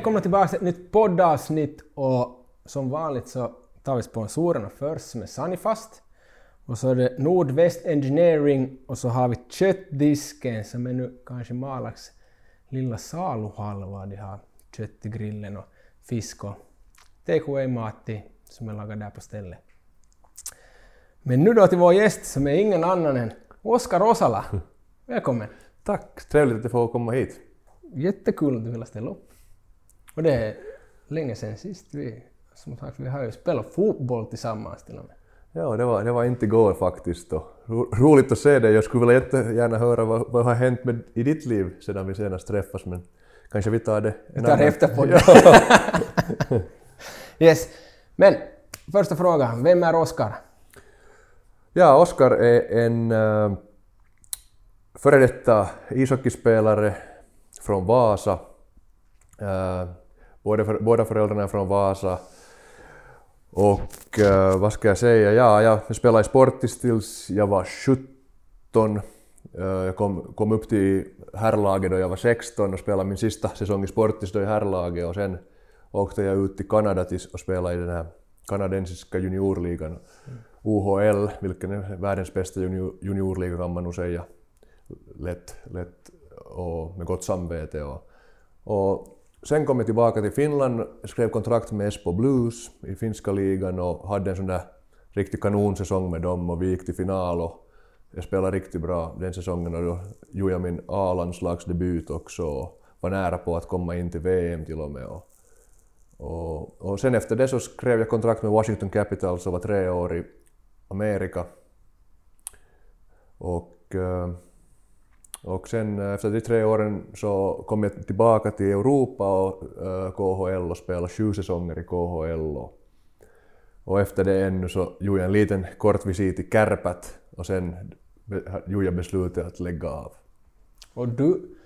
Välkomna tillbaka till ett nytt poddavsnitt och som vanligt så tar vi sponsorerna först som är Sunnyfast. Och så är det Nordväst Engineering och så har vi Köttdisken som är nu kanske Malax lilla saluhalva. De har kött i grillen och fisk och take mat som är lagad där på stället. Men nu då till vår gäst som är ingen annan än Oskar Osala. Välkommen! Tack, trevligt att får komma hit. Jättekul att du ville ställa upp. Och det är länge sedan sist vi, som sagt, vi har ju spelat fotboll tillsammans till och med. Ja, det var, det var inte igår faktiskt. Ro, roligt att se dig. Jag skulle vilja jättegärna höra vad, vad har hänt med, i ditt liv sedan vi senast träffas, men kanske vi tar det Vi tar efter på det. yes. Men första frågan, vem är Oskar? Ja, Oskar är en äh, före detta ishockeyspelare från Vasa. Äh, båda, för, båda föräldrarna är från Vasa. Och äh, vad ska jag säga? Ja, jag spelade i Sportis tills jag var 17. Äh, jag kom, kom upp till herrlaget då jag var 16 och spelade min sista säsong i Sportis då i herrlaget och sen åkte jag ut till Kanada och spelade i den här kanadensiska juniorligan. UHL, vilken är världens bästa junior, juniorliga kan man nog säga. Lätt, lätt och med gott samvete. Och, och sen kom jag tillbaka till Finland, skrev kontrakt med Espo Blues i finska ligan och hade en sån där riktig kanonsäsong med dem och vi gick till final och jag spelade riktigt bra den säsongen och då gjorde jag min A-landslagsdebut också och var nära på att komma in till VM till och med. Och, och, och sen efter det så skrev jag kontrakt med Washington Capitals och var tre år i Amerika. Och, eh, och sen efter de tre åren så kom jag tillbaka till Europa och eh, KHL och spelade sju säsonger i KHL. Och, och efter det ännu så gjorde jag en liten kort visit i Kärpät och sen gjorde jag beslutet att lägga av. Och du,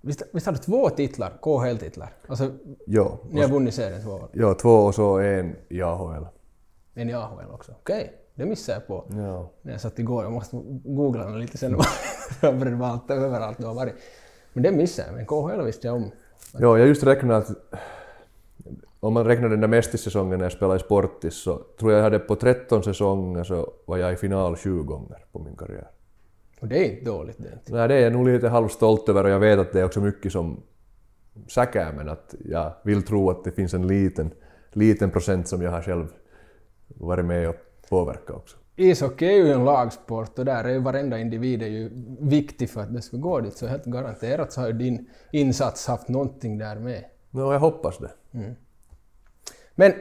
visst, visst har du två titlar, KHL-titlar? Alltså, ja. Ni har vunnit serien två år? Ja, två och så en i AHL. En i AHL också, okej. Okay. Det missade jag på ja. när jag satt igår. Jag måste googla lite sen. jag var allt, överallt du har varit. Men det missade jag, men KHL visste jag om. Ja, jag just räknade att om man räknar den där mästersäsongen när jag spelade i Sportis så tror jag jag hade på 13 säsonger så var jag i final 20 gånger på min karriär. Och det är inte dåligt det. Inte. Nej, det är jag nog lite halvstolt över och jag vet att det är också mycket som säkrar men att jag vill tro att det finns en liten, liten procent som jag har själv varit med och påverka också. Ishockey är ju en lagsport och där är ju varenda individ är ju viktig för att det ska gå dit, så helt garanterat så har ju din insats haft någonting där med. Ja, jag hoppas det. Mm. Men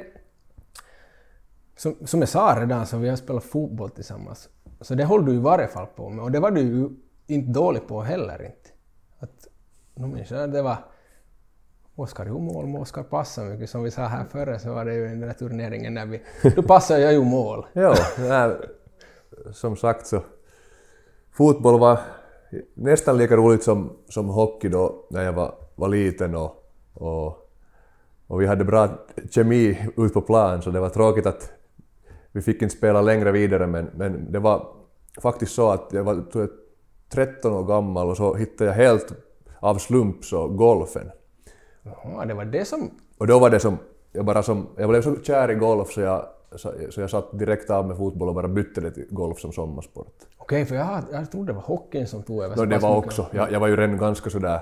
som, som jag sa redan så vi har spelat fotboll tillsammans, så det håller du i varje fall på med och det var du ju inte dålig på heller inte. Att, jag det var Oskar gjorde mål, men Oskar passade mycket. Som vi sa här före så var det ju den där turneringen när vi... Då passade jag ju mål. ja, nej, som sagt så... Fotboll var nästan lika roligt som, som hockey då när jag var, var liten och, och, och vi hade bra kemi ute på plan så det var tråkigt att vi fick inte spela längre vidare men, men det var faktiskt så att jag var 13 år gammal och så hittade jag helt av slump så golfen. Jaha, det var det som... Och då var det som, jag bara som, jag blev så kär i golf så jag, så, så jag satt direkt av med fotboll och bara bytte det till golf som sommarsport. Okej, för jag, jag trodde det var hockeyn som tog över. No, det var också, jag, jag var ju redan ganska sådär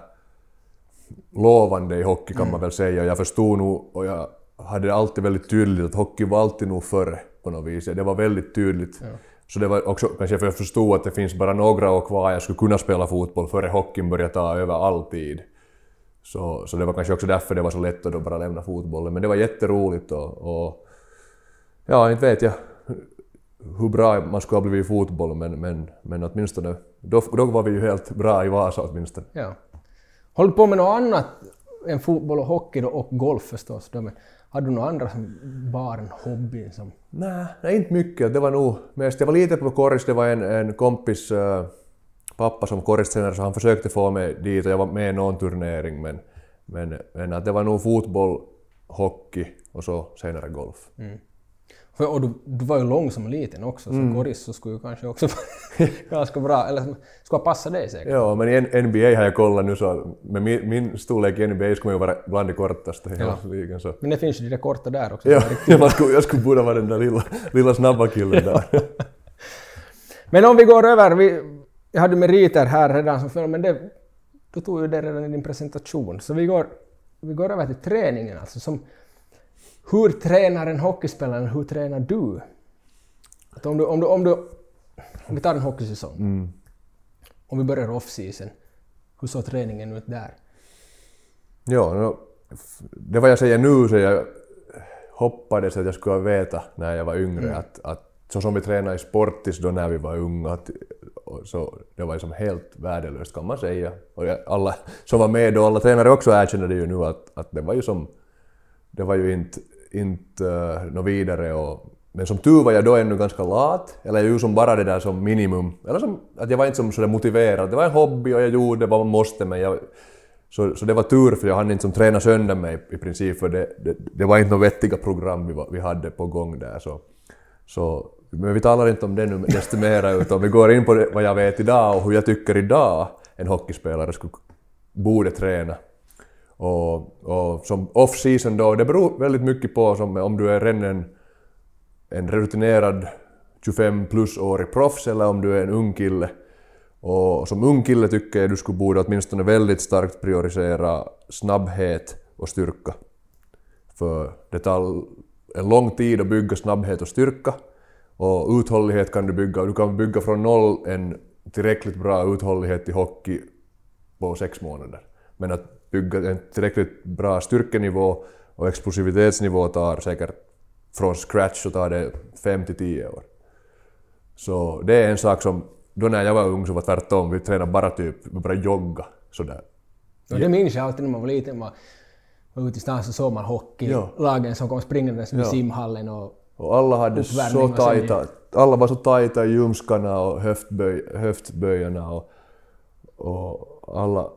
lovande i hockey kan mm. man väl säga. Jag förstod nog och jag hade alltid väldigt tydligt att hockey var alltid nog före på något vis. Det var väldigt tydligt. Ja. Så det var också kanske för jag förstod att det finns bara några år kvar jag skulle kunna spela fotboll före hockeyn börjar ta över all tid. Så, så det var kanske också därför det var så lätt att då bara lämna fotbollen. Men det var jätteroligt och, och ja, inte vet jag hur bra man skulle ha blivit i fotboll men, men, men åtminstone då, då var vi ju helt bra i Vasa åtminstone. Ja. Håller på med något annat än fotboll och hockey då, och golf förstås. Då, men hade du några andra barn, hobbyn som... Nej, inte mycket. Det var nog mest, jag var lite på korris, det var en, en kompis uh, pappa som korristränare så han försökte få mig dit och jag var med i någon turnering men, men, men att det var nog fotboll, hockey och så senare golf. Mm. Och du, du var ju lång som liten också, så Mm. Koris så skulle ju kanske också vara ganska bra, eller skulle passat dig säkert. Ja, men i NBA har jag kollat nu så med min, min storlek i NBA skulle jag vara bland de kortaste i hela ligan. Så. Men det finns ju de där korta där också. Ja, jag skulle, jag skulle borde vara den där lilla, lilla snabba killen där. Men om vi går över, vi, jag hade meriter här redan som följd, men det, du tog ju det redan i din presentation. Så vi går, vi går över till träningen alltså. Som, hur tränar en hockeyspelare, hur tränar du? Att om, du, om, du, om, du, om vi tar en hockeysäsong. Om vi börjar off-season. Hur såg träningen ut där? Ja, no, det vad jag säger nu så jag hoppades att jag skulle veta när jag var yngre att, att så som vi tränade i Sportis då när vi var unga, att, så det var liksom helt värdelöst kan man säga. Och jag, alla som var med då, alla tränare också erkänner det ju nu att, att det var ju som, det var ju inte, inte eh, uh, något vidare och men som tur var jag då ännu ganska lat, eller jag ju som bara det där som minimum. Eller som, att jag var inte som sådär motiverad. Det var en hobby och jag gjorde vad man måste men jag, så, så det var tur för jag hann inte som träna sönder mig i princip för det, det, det var inte några vettiga program vi, var, vi hade på gång där. Så, så, men vi talar inte om det nu desto mera utan vi går in på det, vad jag vet idag och hur jag tycker idag en hockeyspelare skulle, borde träna. Och, och som off-season då, det beror väldigt mycket på som, om du är redan en, en rutinerad 25 plus-årig proffs eller om du är en ung kille. Och som ung kille tycker jag du skulle borde åtminstone väldigt starkt prioritera snabbhet och styrka. För det tar en lång tid att bygga snabbhet och styrka. Och uthållighet kan du bygga. Du kan bygga från noll en tillräckligt bra uthållighet i hockey på sex månader. Men att bygga en tillräckligt bra styrkenivå och explosivitetsnivå tar säkert från scratch så tar det 5 till 10 år. Så det är en sak som, då när jag var ung så var tvärtom, vi tränade bara typ, vi bara jogga sådär. Och det minns jag alltid när man var liten. Man var ute i stan så såg man hockey. Ja. Lagen som kom springandes med Ja. simhallen och... Och alla hade så tajta, alla var så tajta i ljumskarna och höftböj, höftböjarna och, och alla...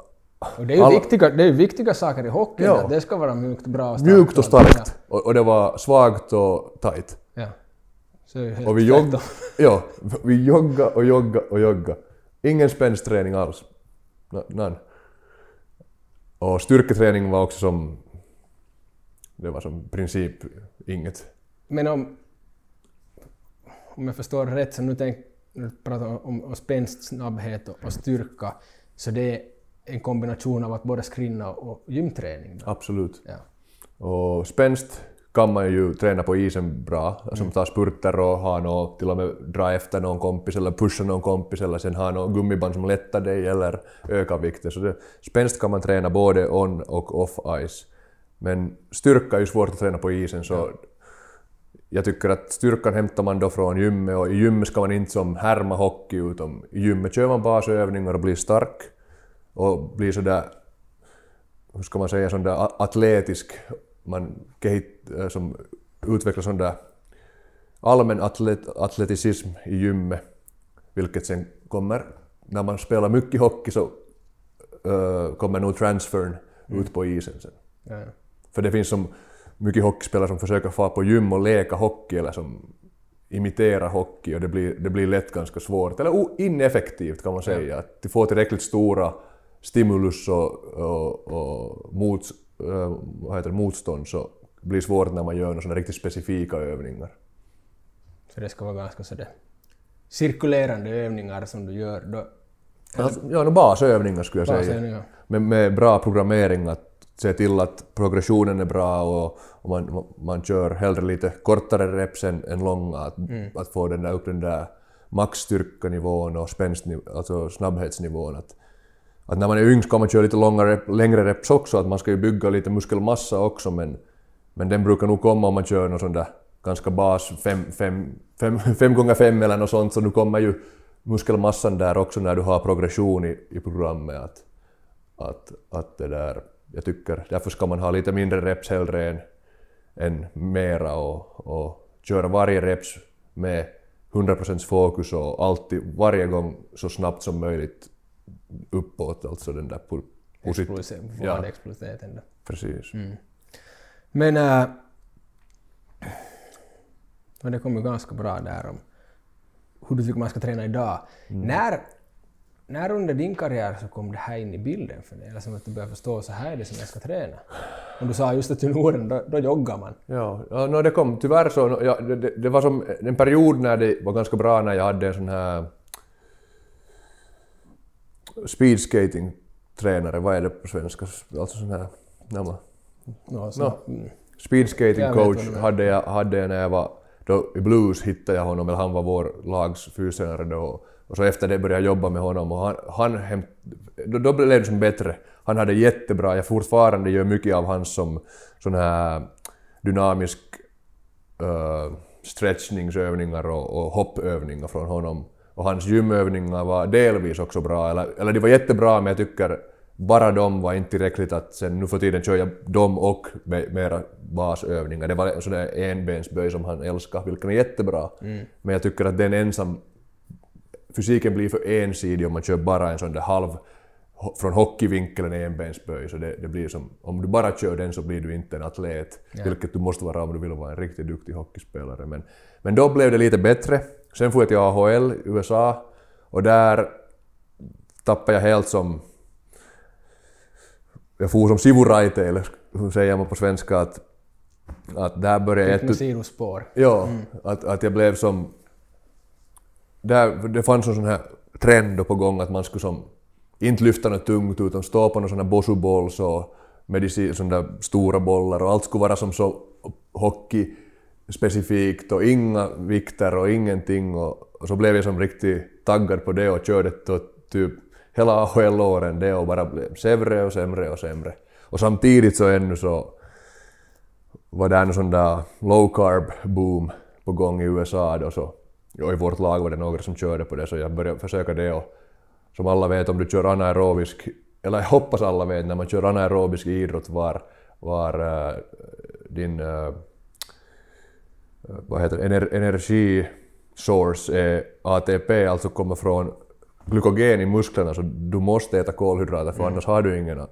Och det är ju alla, viktiga, det är viktiga saker i hockey. Ja. Att det ska vara mjukt, bra och Mjukt och starkt. Och, och det var svagt och tajt. Ja. Och vi, jogg, tvärtom. ja, vi jogga och jogga och jogga. Ingen spänsträning alls. None. Och styrketräning var också som... Det var som princip inget. Men om, om jag förstår rätt så nu tänk, nu pratar om, om spänst, snabbhet och, och styrka. Så det är en kombination av att både skrinna och gymträning. Då. Absolut. Ja. Och spänst kan man ju träna på isen bra, som ta spurter och ha något, till och med dra efter någon kompis eller pusha någon kompis eller sen ha något gummiband som lättar dig eller ökar vikten. Så det, spänst kan man träna både on och off ice. Men styrka är ju svårt att träna på isen så jag tycker att styrkan hämtar man då från gymmet och i gymmet ska man inte som härma hockey utan i gymmet kör man basövningar och blir stark och blir sådär hur ska man säga, sån där atletisk, man kehit, äh, som utvecklar sån där allmän atlet, atleticism i gymmet, vilket sen kommer, när man spelar mycket hockey så äh, kommer nog transfern ut på isen sen. Ja, ja. För det finns som mycket hockeyspelare som försöker få på gym och leka hockey eller som imiterar hockey och det blir, det blir lätt ganska svårt, eller ineffektivt kan man säga. Att de får tillräckligt stora stimulus och, och, och mot, äh, vad heter det, motstånd så blir svårt när man gör några riktigt specifika övningar. Så det ska vara ganska sådär cirkulerande övningar som du gör. Då, Alltså, ja, no, basövningar skulle jag säga. Basövningar. Med, med bra programmering, att se till att progressionen är bra och, och man, man kör hellre lite kortare reps än, än långa. Att, att få den där, upp den där maxstyrkanivån och alltså snabbhetsnivån. Att, att när man är yng ska man köra lite långa rep, längre reps också, att man ska ju bygga lite muskelmassa också men, men den brukar nog komma om man kör någon sån där ganska bas 5 fem, fem, fem gånger 5 eller något sånt så nu kommer ju muskelmassan där också när du har progression i, i programmet. Att, att, att det där, jag tycker därför ska man ha lite mindre reps hellre än, än mera och, och köra varje reps med 100% fokus och alltid varje gång så snabbt som möjligt uppåt, alltså den där pu- posit- explosiv, Ja, vadexplositeten. då. precis. Men äh, det kom ju ganska bra där om hur du tycker man ska träna idag. När, när under din karriär så kom det här in i bilden för dig? Eller som att du började förstå så här är det som jag ska träna? Och du sa just att i Norden, då, då joggar man. Ja, ja no, det kom tyvärr så. Ja, det, det, det var som en period när det var ganska bra när jag hade en sån här speedskating-tränare, vad är det på svenska? Alltså sån här... När man, No, så, No. Mm. speedskating Jag vet coach vad du menar. hade jag, hade jag när jag var då i Blues hittade jag honom, eller han var vår lags fystränare då. Och så efter det började jag jobba med honom och han, han hämt, då, då blev det som bättre. Han hade jättebra, jag fortfarande gör mycket av hans som sån här dynamisk uh, stretchningsövningar och, och hoppövningar från honom. Och hans gymövningar var delvis också bra, eller, eller de var jättebra men jag tycker bara de var inte tillräckligt att sen nu för tiden kör jag dem och me- mera basövningar. Det var en sån där enbensböj som han älskar, vilken är jättebra. Men jag tycker att den ensam... Fysiken blir för ensidig om man kör bara en sån där halv från hockeyvinkeln enbensböj. Så det, det blir som, om du bara kör den så blir du inte en atlet, vilket du måste vara om du vill vara en riktigt duktig hockeyspelare. Men, men då blev det lite bättre. Sen får jag till AHL, USA, och där tappade jag helt som jag for som sivuraite, eller hur säger man på svenska, att, att där började jag... Med sidospår. Ja, att, att jag blev som... Där, det fanns en sån här trend på gång att man skulle som inte lyfta något tungt utan stå på någon sån här bosubolls och medicin, sån där stora bollar och allt skulle vara som så hockey specifikt och inga vikter och ingenting och, och så blev jag som riktigt taggad på det och körde typ hela AHL-åren det och bara blev sämre och sämre och sämre. Och samtidigt så ännu så var det en sån där low carb boom på gång i USA då så. Och i vårt lag var det några som körde på det så jag började försöka det och som alla vet om du kör anaerobisk, eller jag hoppas alla vet när man kör anaerobisk idrott var, var äh, din äh, vad heter ener, energisource är ATP, alltså kommer från glykogen i musklerna så du måste äta kolhydrater för annars har du ingen,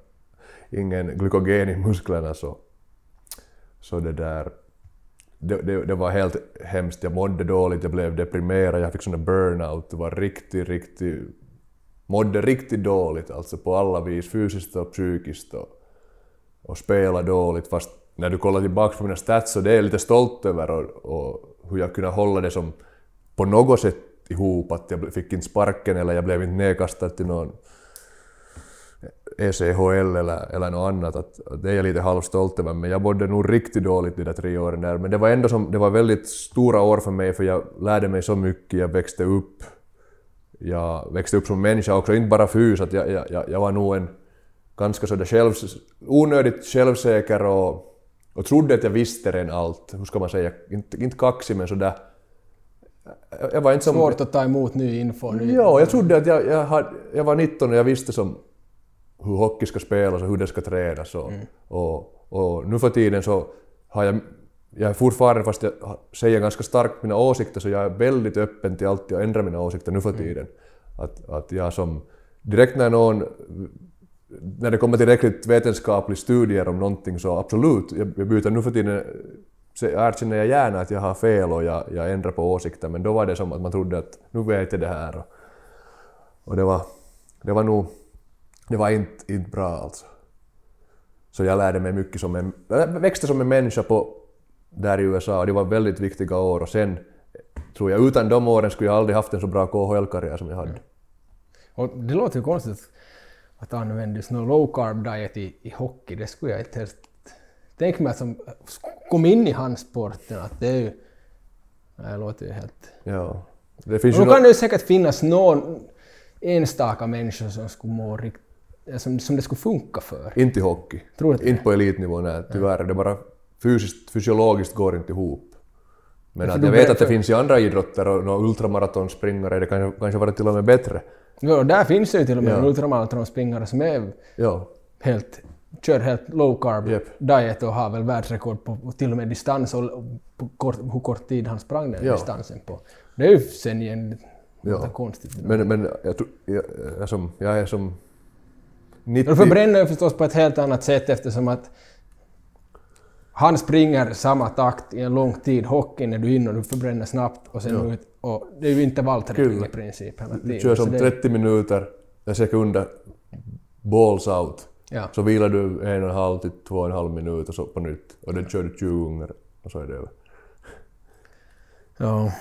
ingen glykogen i musklerna så, så det där det, det, det var helt hemskt, jag mådde dåligt, jag blev deprimerad, jag fick sån burnout, det var riktigt, riktigt mådde riktigt dåligt alltså på alla vis, fysiskt och psykiskt och, och spela dåligt. Fast när du kollar tillbaka på mina stats så det är jag lite stolt över och, och hur jag kunde hålla det som på något sätt ihop, att jag fick inte sparken eller jag blev inte nedkastad till någon ECHL eller, eller något annat. Att, att det är jag lite halvstolt över, men jag mådde nog riktigt dåligt de där tre åren där. Men det var ändå som, det var väldigt stora år för mig för jag lärde mig så mycket, jag växte upp. Jag växte upp som människa också, inte bara fys, att jag, jag, jag, var nog en ganska sådär själv, onödigt självsäker och, och trodde att jag visste redan allt. Hur ska man säga? Inte, inte kaxig men sådär... Jag, jag var inte som... Svårt att ta emot ny info. Ny... Ja, jag trodde att jag, jag, hade, jag var 19 och jag visste som hur hockey ska spelas och hur det ska tränas. Och, och, och nu för tiden så har jag, jag är fortfarande, fast jag säger ganska starkt mina åsikter, så jag är väldigt öppen till allt och ändrar mina åsikter nu för tiden. Att, att jag som, direkt när någon, när det kommer tillräckligt vetenskaplig studier om någonting så absolut, jag, jag byter nu för tiden erkänner jag gärna att jag har fel och jag, jag ändrar på åsikter, men då var det som att man trodde att nu vet jag det här. Och, och det var, det var nog, det var inte, inte bra alltså. Så jag lärde mig mycket som en, jag växte som en människa på, där i USA och det var väldigt viktiga år och sen tror jag utan de åren skulle jag aldrig haft en så bra KHL-karriär som jag hade. Och det låter ju konstigt att använda just någon low carb diet i, i hockey. Det skulle jag inte helst tänka mig att som kom in i handsporten att det är ju... Nej, det låter ju helt... Ja. Det finns Och ju då kan nå- det ju säkert finnas någon enstaka människa som skulle må rikt, som, som det skulle funka för. inte i hockey. Tror du inte Inte på elitnivå, nej tyvärr. Det bara fysiskt, fysiologiskt går inte ihop. Men att jag vet att det finns i andra idrotter och några ultramaratonspringare, det kan kanske vara till och med bättre. Ja, där finns det ju till och med Ja. en ultramaratonspringare som är Ja, helt, kör helt low carb Japp. diet och har väl världsrekord på till och med distans och kort, hur kort tid han sprang den Ja. distansen på. Det är ju sen igen Ja. konstigt. men, men jag, jag, jag, som, jag är som... Du 90... förbränner ju förstås på ett helt annat sätt eftersom att Han springer samma takt i en lång tid. Hockeyn är du in och du förbränner snabbt och sen ut. Och det är ju intervallträning i princip hela tiden. Du kör som det- 30 minuter, en sekund balls out. Ja. Så vilar du en och en halv till två och en halv minut och så på nytt. Och den kör du 20 gånger och så är det över. Ja.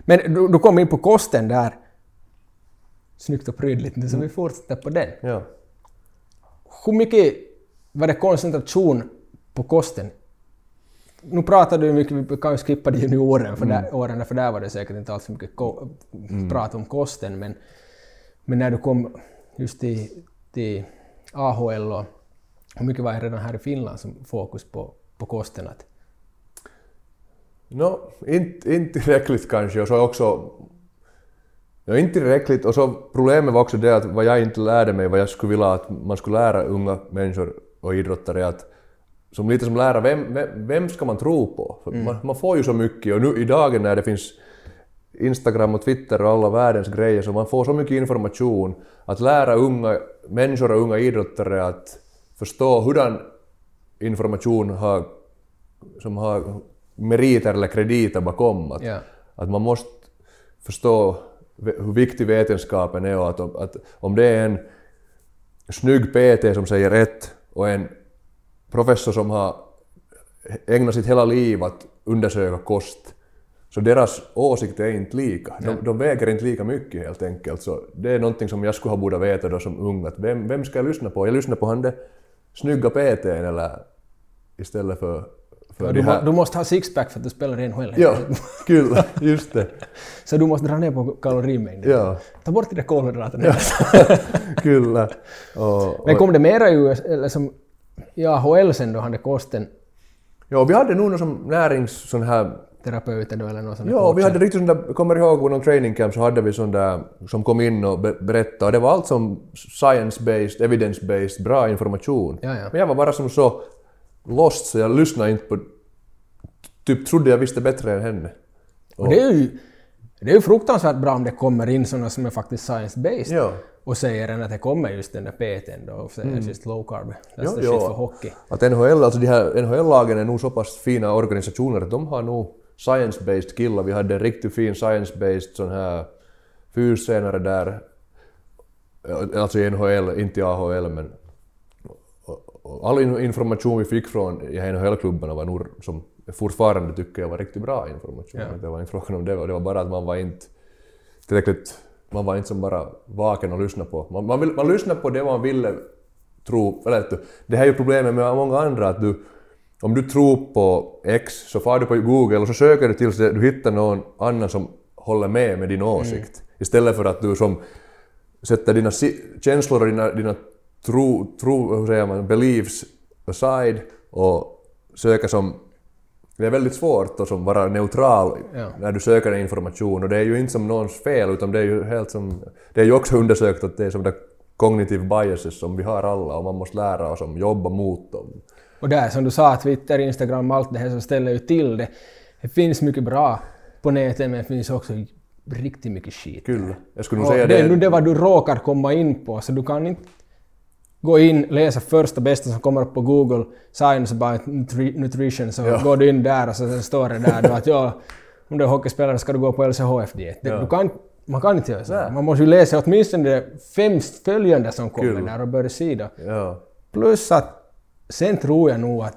Men du, du kom in på kosten där. Snyggt och prydligt, så vi fortsätter på den. Ja. Hur mycket var det koncentration på kosten? Nu pratar du mycket, vi kan ju skippa de junioren, för där, åren, för där var det säkert inte alls mycket ko- prat om kosten, men, men när du kom just till, till AHL och hur mycket var det redan här i Finland som fokus på, på kosten? Att, No, inte, inte tillräckligt kanske och så också... Ja, inte tillräckligt och så problemet var också det att vad jag inte lärde mig, vad jag skulle vilja att man skulle lära unga människor och idrottare att som lite som lära, vem, vem, vem ska man tro på? För man, man får ju så mycket och nu i dagen när det finns Instagram och Twitter och alla världens grejer så man får så mycket information att lära unga människor och unga idrottare att förstå hurdan information har, som har meriter eller krediter bakom. Att, Ja. att man måste förstå hur viktig vetenskapen är och att, om- att om det är en snygg PT som säger ett och en professor som har ägnat sitt hela liv att undersöka kost, så deras åsikter är inte lika. De, de väger inte lika mycket helt enkelt. Så det är någonting som jag skulle ha borde veta då som ung, att vem, vem ska jag lyssna på? Jag lyssnar på han det snygga PTn eller istället för, för du, de må, här... du måste ha sixpack för att du spelar i NHL. Ja, kyllä, just det. Så du måste dra ner på kalorimängden. Ja, Ta bort de där kolhydraterna. kyllä. Och, Men kom det mera US, eller som i AHL sen då, han det kosten ja, vi hade nog någon som närings... Sån här terapeuten eller någon sån Ja, vi hade riktigt sån där, kommer ihåg på någon training camp så hade vi sån där som kom in och be- berättade och det var allt som science-based, evidence-based, bra information. Ja, ja. Men jag var bara som så lost så jag lyssnade inte på... Typ trodde jag visste bättre än henne. Och det är ju det är ju fruktansvärt bra om det kommer in sådana som är faktiskt science-based Ja. och säger en att det kommer just den där PTn då och säger just low carb. That's Ja, the ja. shit för hockey. Att NHL, alltså de här NHL-lagen är nog så pass fina organisationer att de har nog science-based killar. Vi hade en riktigt fin science-based sån här fystränare där, alltså i NHL, inte i AHL men all in- information vi fick från NHL-klubbarna var nog som fortfarande tycker jag var riktigt bra information. Ja. Det var inte frågan om det, det var bara att man var inte tillräckligt, man var inte som bara vaken och lyssnade på. Man, man, vill, man lyssnade på det man ville tro, eller det här är ju problemet med många andra att du, om du tror på X så far du på Google och så söker du tills du hittar någon annan som håller med med din åsikt. Istället för att du som sätter dina känslor och dina, dina tro, tro, hur säger man, beliefs aside och söker som det är väldigt svårt att som vara neutral Ja. när du söker information och det är ju inte som någons fel utan det är ju helt som... Det är ju också undersökt att det är som det cognitive biases som vi har alla och man måste lära oss att jobba mot dem. Och där som du sa, Twitter, Instagram, allt det här så ställer ju till det. Det finns mycket bra på nätet men det finns också riktigt mycket skit. Kyllä. Jag skulle nog säga det det. är nu det vad du råkar komma in på, så du kan inte gå in, läsa första bästa som kommer upp på Google, Science about nutri- nutrition, så Ja. går du in där och så sen står det där då att ja, om du är hockeyspelare ska du gå på LCHF-diet. Ja. Du kan, man kan inte göra så. Man måste ju läsa åtminstone de fem följande som kommer Kul. där och börja se. Ja. Plus att sen tror jag nog att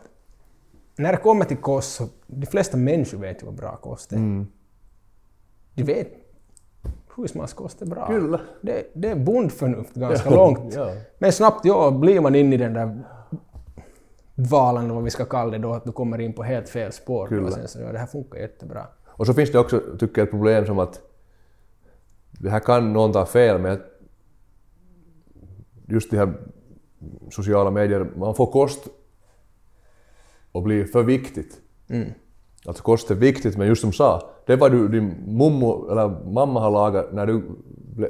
när det kommer till kost så de flesta människor vet ju vad bra kost är. Mm. De vet husmanskost är bra. Kyllä. Det, det är bondförnuft ganska Ja, långt. ja. Men snabbt ja, blir man in i den där valan eller vad vi ska kalla det då, att du kommer in på helt fel spår. Kyllä. Och sen så, ja, det här funkar jättebra. Och så finns det också, tycker jag, ett problem som att det här kan någon ta fel med just de här sociala medier, man får kost och blir för viktigt. Alltså kost är viktigt, men just som sa, det var du, din mommo eller mamma har lagat när du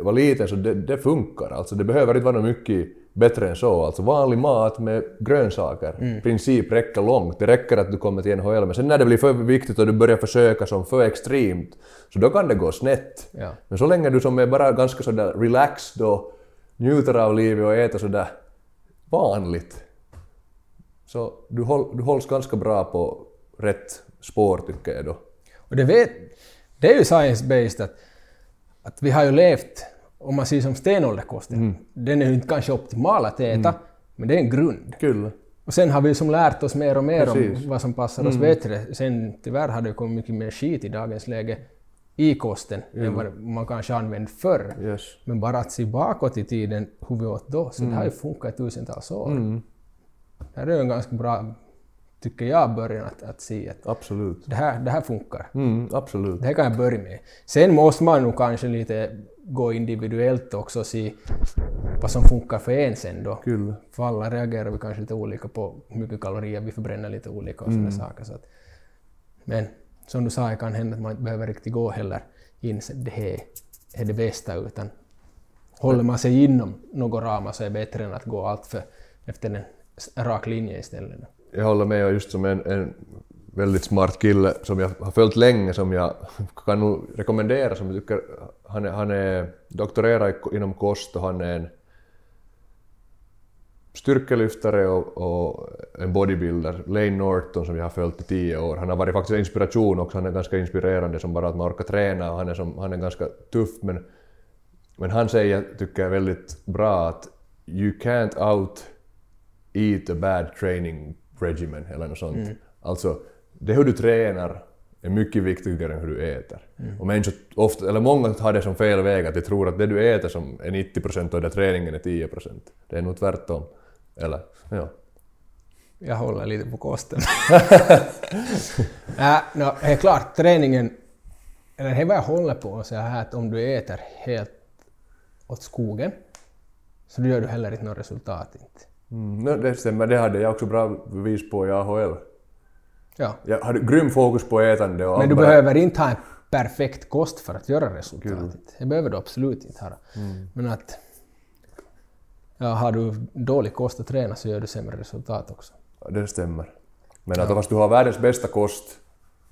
var liten, så det, det funkar. Alltså det behöver inte vara något mycket bättre än så. Alltså vanlig mat med grönsaker, i princip räcker långt. Det räcker att du kommer till NHL, men sen när det blir för viktigt och du börjar försöka som för extremt, så då kan det gå snett. Ja. Men så länge du som är bara ganska sådär relaxed och njuter av livet och äter sådär vanligt, Så du, håll, du hålls ganska bra på rätt spår tycker jag då. Och det, vet, det är ju science-based att, att vi har ju levt, om man ser som stenålderkosten, Mm. den är ju inte kanske optimal att äta, men det är en grund. Kul. Och sen har vi ju som lärt oss mer och mer Precis. Mm. om vad som passar oss bättre. Sen tyvärr har det kommit mycket mer skit i dagens läge i kosten än vad man kanske använde förr. Yes. Men bara att se bakåt i tiden hur vi åt då, så det har ju funkat i tusentals år. Mm. Det här är ju en ganska bra, tycker jag, början att, att se att Absolut. det här, det här funkar. Mm, absolut. Det här kan jag börja med. Sen måste man nog kanske lite gå individuellt också och se vad som funkar för en sen då. Kul. För alla reagerar vi kanske lite olika på hur mycket kalorier vi förbränner lite olika och sådana saker. Så att, men som du sa, det kan hända att man inte behöver riktigt gå heller in det här är det bästa utan håller man sig inom några ramar så är det bättre än att gå allt för efter en rak linje istället. Jag håller med och just som en, en väldigt smart kille som jag har följt länge som jag kan nog rekommendera som jag tycker han är, han är doktorerad inom kost och han är en styrkelyftare och, och en bodybuilder, Lane Norton som jag har följt i tio år. Han har varit faktiskt inspiration också, han är ganska inspirerande som bara att man orkar träna och han är, som, han är ganska tuff men, men han säger, tycker jag, väldigt bra att you can't out eat a bad training regimen eller något sånt. Alltså, det hur du tränar är mycket viktigare än hur du äter. Och människor ofta, eller många har det som fel väg att de tror att det du äter som är 90% och det träningen är 10%. Det är nog tvärtom. Eller, ja. Jag håller lite på kosten. äh, no, det är klart, träningen, eller det är vad jag håller på säga här att om du äter helt åt skogen så gör du heller inte något resultat. Inte. Mm, det stämmer, det hade jag också bra bevis på i AHL. Ja. Jag hade grym fokus på ätande och Men du bara- behöver inte ha en perfekt kost för att göra resultat. Det behöver du absolut inte ha. Men att ja, har du dålig kost att träna så gör du sämre resultat också. Ja, det stämmer. Men att fast du har världens bästa kost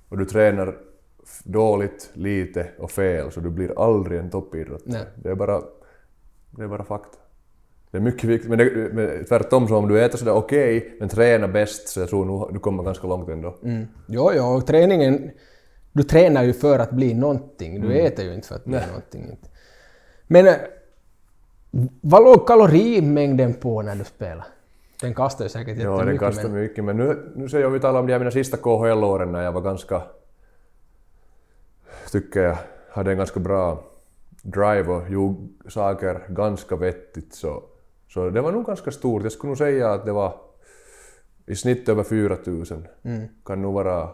och du tränar dåligt, lite och fel så du blir aldrig en toppidrottare. Det är bara, det är bara fakta. Det är mycket viktigt, men, det, men tvärtom så om du äter sådär okej men tränar bäst så jag tror nog du kommer ganska långt ändå. Mm. Jo, jo, och träningen... Du tränar ju för att bli någonting. Du äter ju inte för att bli någonting. Inte. Men eh, vad låg kalorimängden på när du spelar? Den kastar ju säkert Ja, jättemycket. den kastar men, mycket, men nu, nu ser jag vi talar om de här mina sista KHL-åren när jag var ganska, tycker jag, hade en ganska bra drive och gjorde saker ganska vettigt så, så det var nog ganska stort. Jag skulle nog säga att det var i snitt över 4000. Mm. Kan nog vara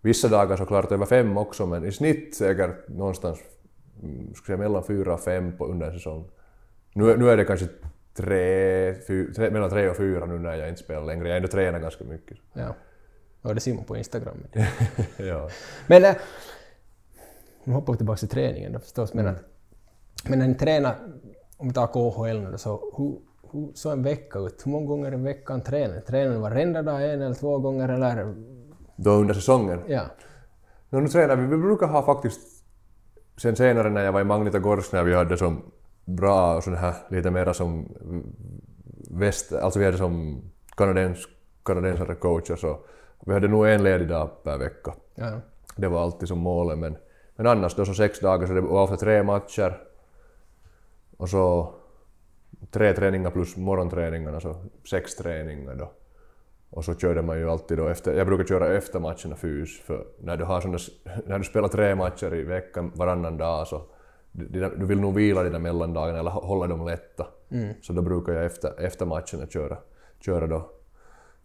vissa dagar såklart över fem också men i snitt säkert någonstans mm, skulle säga mellan fyra och fem på under en säsong. Nu, nu är det kanske tre, fy, tre, mellan tre och fyra nu när jag inte spelar längre. Jag ändå tränat ganska mycket. ja. ja, det ser man på Instagram. ja. Men eh, nu hoppar vi tillbaka till träningen då förstås. Men, att, men när ni tränar, om vi tar KHL nu så hur, hur såg en vecka ut? Hur många gånger i veckan tränar ni? Tränar ni varenda dag, en eller två gånger eller? Då under säsongen. Ja. No, nu tränar vi. Vi brukar ha faktiskt sen senare när jag var i Magnitogorsk när vi hade som bra och sån här lite mera som väst, alltså vi hade som kanadens, kanadensare coacher så vi hade nog en ledig dag per vecka. ja. Det var alltid som målet men, men annars då så sex dagar så det var ofta tre matcher och så tre träningar plus morgonträningarna så sex träningar då. Och så körde man ju alltid då efter, jag brukar köra efter matcherna fys för när du har såna, när du spelar tre matcher i veckan varannan dag så du, vill nog vila dina mellandagarna eller hålla dem lätta. Så då brukar jag efter, efter matcherna köra, köra då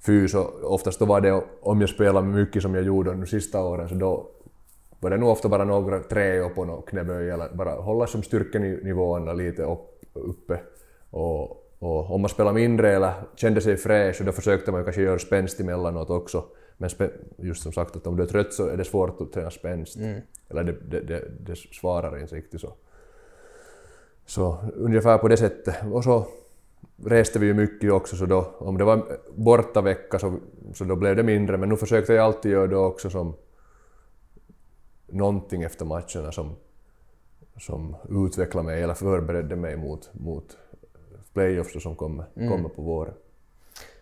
fys och oftast då var det om jag spelar mycket som jag gjorde de sista åren så då var det nog ofta bara några tre på någon knäböj eller bara hålla som styrkenivåerna lite upp, uppe. Och, och om man spelar mindre eller kände sig fräsch då försökte man ju kanske göra spänst emellanåt också. Men just som sagt att om du är trött så är det svårt att träna spänst. Eller det, det, det, det svarar inte riktigt så. Så ungefär på det sättet. Och så reste vi ju mycket också så då, om det var borta vecka så, så då blev det mindre men nu försökte jag alltid göra det också som någonting efter matcherna som, som utvecklade mig eller förberedde mig mot, mot playoffs som kommer, kommer på våren.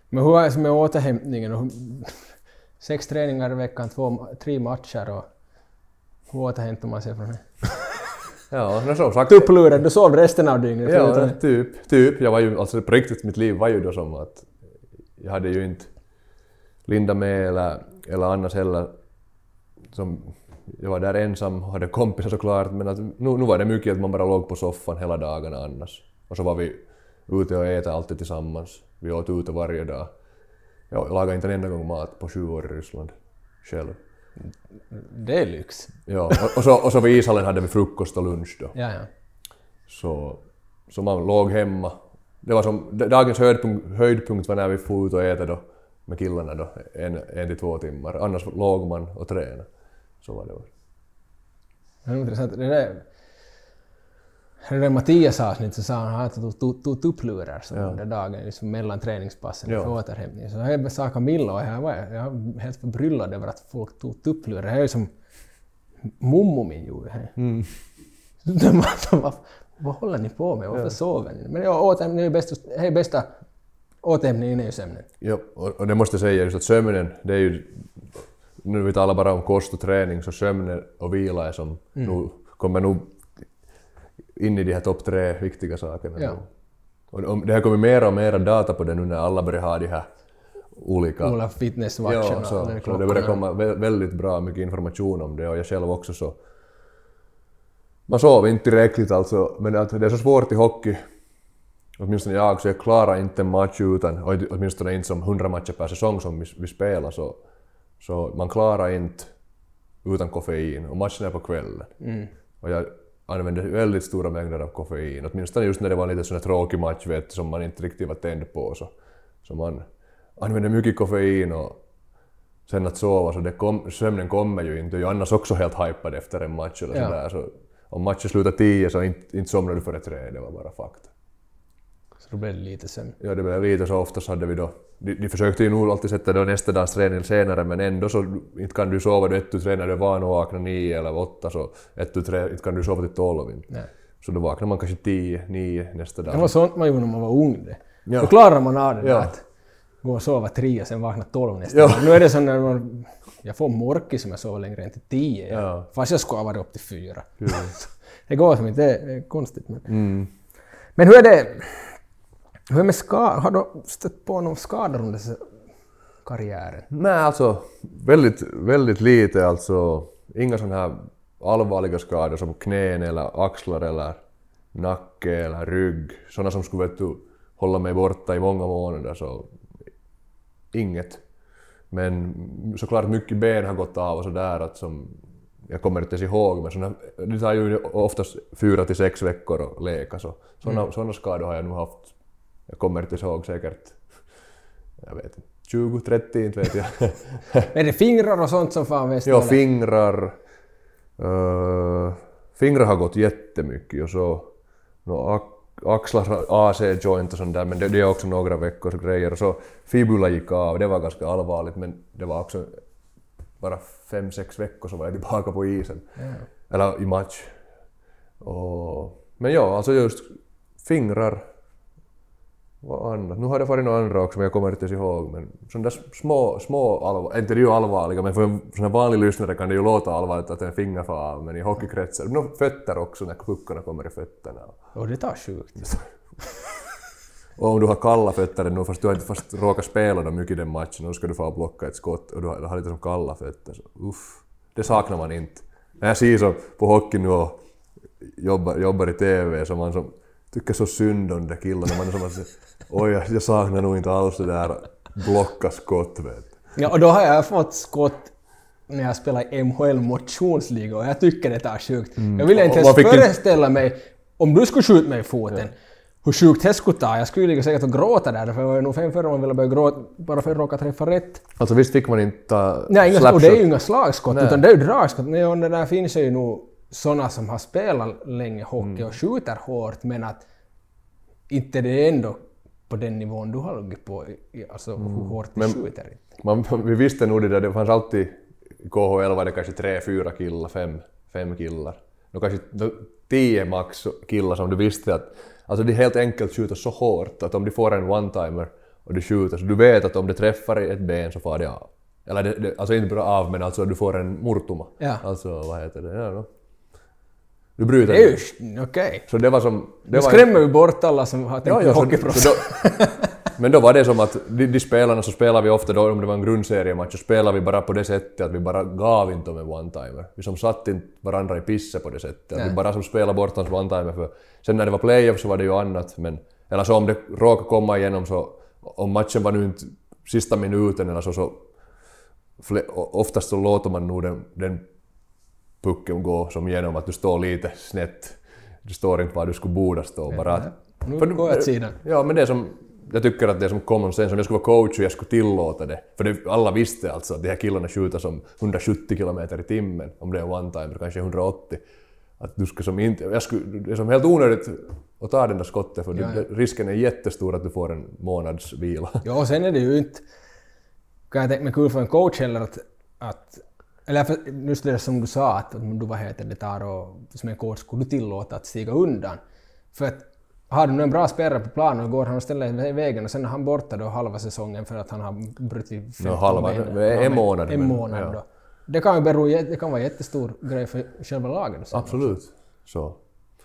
Men hur är det med återhämtningen? Sex träningar i veckan, två, tre matcher och hur återhämtar man sig från det? Ja, men som sagt. Tuppluren, du sov resten av dygnet? Ja, typ. typ. Jag var ju, alltså på riktigt, mitt liv var ju då som att jag hade ju inte Linda med eller, eller annars heller. Som, jag var där ensam, hade kompisar såklart, men att nu, nu var det mycket att man bara låg på soffan hela dagarna annars. Och så var vi ute och äta alltid tillsammans. Vi åt ute varje dag. Jag lagade inte en enda gång mat på sju år i Ryssland själv. Det är lyx. Ja, och, och, så, och så vid ishallen hade vi frukost och lunch då. Ja, ja. Så, så man låg hemma. Det var som, dagens höjdpunkt, höjdpunkt var när vi for ut och äta då med killarna då, en, en till två timmar. Annars låg man och tränade. Så var det. Det är intressant. Det där, det där Mattias avsnitt så sa han att han tog- tupplurar under dagen liksom mellan träningspassen Ja. för återhämtning. Så jag sa Camilla och jag var jag var helt förbryllad över att folk tog tupplurar. Det är ju som mommo min gjorde. Mm. De de var, vad håller ni på med? Varför sover ni? Men ja, återhämtning är ju bästa, är bästa återhämtningen är ju sömnen. Ja, och, och det måste jag säga just att sömnen, det är ju... Nu vi talar bara om kost och träning, så sömnen och vila är som... Nu kommer nog in i de här topp tre viktiga sakerna. Ja. Och, det har kommit mer och mer data på det nu när alla börjar ha de här olika... Alla fitnesswatchen Ja, så, så det börjar komma vä- väldigt bra mycket information om det och jag själv också så... Man sover inte tillräckligt alltså, men att det är så svårt i hockey, åtminstone jag, så jag klarar inte en match utan, åtminstone inte som 100 matcher per säsong som vi, vi spelar, så, så man klarar inte utan koffein och matchen är på kvällen. Och jag använde väldigt stora mängder av koffein, åtminstone just när det var en lite sån tråkig match vet, som man inte riktigt var tänd på. Så, så man använde mycket koffein och sen att sova, så det kom, sömnen kommer ju inte. Jag är annars också helt hypad efter en match eller Ja. sådär. Så om matchen slutar tio så inte, inte somnar du före tre, det var bara fakta. Så då blev det lite sömn. Ja, det blev lite så oftast hade vi då... De, de försökte ju nog alltid sätta då nästa dags träning senare men ändå så inte kan du sova då ett du tränar, du är van att vakna nio eller åtta så ett du trä, inte kan du sova till tolv. Nej. Så då vaknar man kanske tio, nio nästa dag. Det var sånt man gjorde när man var ung. Det. Ja. Då klarar man av det där Ja. att gå och sova tre och sen vakna tolv nästa Ja. dag. Nu är det så när man, jag får morkis som jag sover längre än till tio. Ja. Fast jag ska ha varit upp till fyra. det går som inte, det är konstigt. Men, Mm. men hur är det? Hur med skador? Har du stött på någon skador under karriären? Nej, alltså väldigt, väldigt lite alltså. Inga sådana här allvarliga skador som knän eller axlar eller nacke eller rygg. Sådana som skulle vet du, hålla mig borta i många månader så inget. Men såklart mycket ben har gått av och sådär att som jag kommer inte ens ihåg men såna, det tar ju oftast fyra till sex veckor att läka så sådana, sådana skador har jag nu haft. Jag kommer inte ihåg säkert, jag vet inte, 20, 30 inte vet jag. Är det fingrar och sånt som fan väst? Ja, fingrar. Uh, fingrar har gått jättemycket och så no, axlar, AC-joint och sånt där, men det, det är också några veckors grejer. Och så fibula gick av, det var ganska allvarligt, men det var också bara fem, sex veckor så var jag tillbaka på isen. Eller i match. Och, men ja, alltså just fingrar. Vad annat? Nu har det varit några andra också, men jag kommer inte ens ihåg. Men sådana där små, små allvar, inte det är ju allvarliga, men för en sån vanlig lyssnare kan det ju låta allvarligt att en finger får av, men i hockeykretsar, no, fötter också, när puckarna kommer i fötterna. Och det tar sjukt. Och om du har kalla fötter nu, fast du har inte fast råkat spela dem mycket den matchen, och då ska du få blocka ett skott och du har, du har lite som kalla fötter. Så, uff, det saknar man inte. När jag ser så på hockey nu och jobbar, jobbar i TV så man som tycker så synd om de där killarna. Man är som att oj, jag- saknar nog inte alls det där blocka skott vet. Ja, och då har jag fått skott när jag spelar i MHL motionsliga och jag tycker det tar sjukt. Jag vill inte Mm. Ens föreställa mig, om du skulle skjuta mig i foten, hur sjukt det skulle ta. Jag skulle ligga säkert och gråta där, för jag var nog fem före man ville börja gråta bara för att råka träffa rätt. Alltså visst fick man inte ta Nej, inga, och det är ju inga slagskott, Nej. utan det är ju dragskott. Nej, och det där finns ju nog sådana som har spelat länge hockey Mm. och skjuter hårt, men att inte det är ändå på den nivån du har legat på, alltså hur hårt du skjuter. Man, vi visste nog det där, det fanns alltid KHL var det kanske tre, fyra killar, fem, fem killar. No, kanske no, tio max killar som du visste att alltså det är helt enkelt skjuta så hårt att om de får en one-timer och du skjuter, så du vet att om det träffar ett ben så far det av. Eller det, det, alltså inte bara av, men alltså du får en murtuma. Ja. Alltså vad heter det? Ja, då. Du bryter ju sk- okej. Så det var som... Det Du var skrämmer ju bort alla som har tänkt Ja, hockeyproffs. men då var det som att de, de spelarna så spelar vi ofta då, om det var en grundseriematch, så spelar vi bara på det sättet att vi bara gav inte dem en one-timer. Vi som satt inte varandra i pisse på det sättet. Att vi bara som spelade bort hans one-timer. För sen när det var playoff så var det ju annat. Men, eller så om det råkade komma igenom så, om matchen var nu inte sista minuten eller så, så fle- oftast så låter man nog den, den pucken gå som genom att du står lite snett. Du står inte var du skulle borde stå. Bara att, Nu för- går jag åt sidan. Ja, men det som, jag tycker att det är som common sense, om jag skulle vara coach och jag skulle tillåta det. För det, alla visste alltså att de här killarna skjuter som 170 kilometer i timmen, om det är one-timer, kanske 180. Att du ska som inte, jag skulle, det är som helt onödigt att ta den där skottet för Ja, du, risken är jättestor att du får en månads vila. Ja, och sen är det ju inte... Kan jag tänka mig kul för en coach heller att... att eller för, just det som du sa, att om du vad heter det, tar och som en coach skulle du tillåta att stiga undan. För att har du nu en bra spelare på planen och går han och ställer i vägen och sen är han borta då halva säsongen för att han har brutit 15 halva, ben. en Ja, men månad, En men- månad ja. då. Det kan ju bero, det kan vara en jättestor grej för själva laget. Absolut. Så.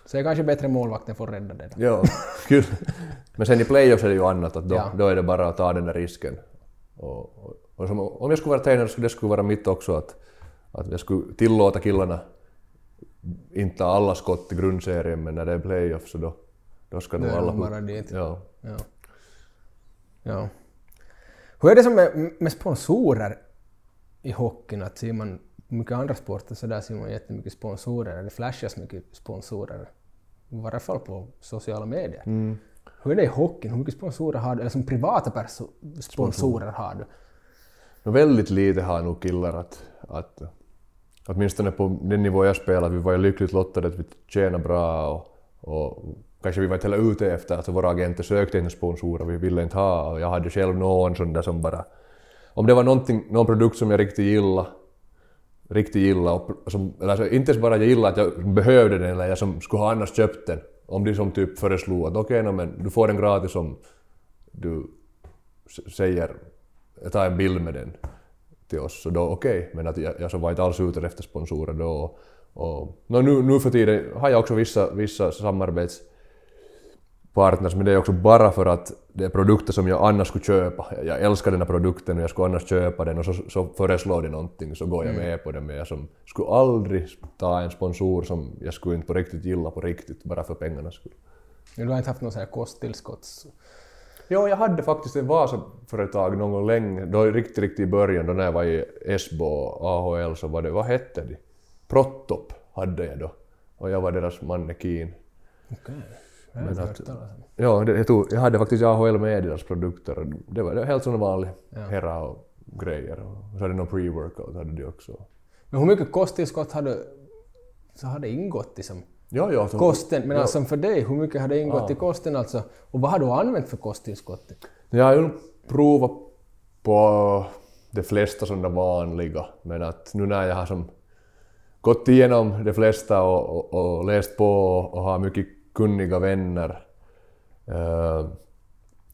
Så det är kanske bättre målvakten får rädda det då. Ja, kul. Men sen i playoffs är det ju annat, att då, Ja. då är det bara att ta den där risken. Och, och, och som, om jag skulle vara tränare skulle det skulle vara mitt också att, att jag skulle tillåta killarna inte ta alla skott i grundserien, men när det är playoffs så då, då ska nog alla... bara dit. Ja. Ja. ja. Hur är det som med, med sponsorer i hockeyn? Att ser man mycket andra sporter så där ser man jättemycket sponsorer, det flashas mycket sponsorer. I varje fall på sociala medier. Hur är det i hockeyn? Hur mycket sponsorer har du? Eller som privata sponsorer har du? No, väldigt lite har nog killar att, att åtminstone på den nivå jag spelade, vi var ju lyckligt lottade att vi tjänade bra och, och kanske vi var inte heller ute efter att våra agenter sökte inte sponsorer, vi ville inte ha. Och jag hade själv någon sån där som bara... Om det var någon produkt som jag riktigt gillade, riktigt gillade, och som, eller alltså, inte ens bara jag gillade att jag behövde den eller jag som skulle ha annars köpt den, om de som typ föreslog att okej, no, men du får den gratis om du säger, jag tar en bild med den till oss, så då okej, men att jag, jag så var inte alls ute efter sponsorer då. Och, och, no, nu, nu för tiden har jag också vissa, vissa samarbetspartners, men det är också bara för att det är produkter som jag annars skulle köpa. Jag, älskar den här produkten och jag skulle annars köpa den och så, så föreslår de någonting så går jag med på det, men jag som skulle aldrig ta en sponsor som jag skulle inte på riktigt gilla på riktigt, bara för pengarnas skull. Du har inte haft här kosttillskotts... Jo, jag hade faktiskt ett Vasa-företag någon gång länge, då riktigt, riktigt i början, då när jag var i Esbo och AHL så var det, vad hette de? Prottop hade jag då. Och jag var deras mannekin. Okej. Hört talas om. Ja, det, jag, tog, jag hade faktiskt AHL med deras produkter. och Det var, det var helt som en vanlig Hera och grejer. Och så hade de pre-workout hade de också. Men hur mycket kosttillskott har du... Så har det ingått i som Ja, ja. Så, kosten? Men alltså för dig, hur mycket har det ingått i kosten alltså? Och vad har du använt för kosttillskott? Jag har ju provat på de flesta sådana vanliga, men att nu när jag har som gått igenom de flesta och, och, och läst på och har mycket kunniga vänner eh,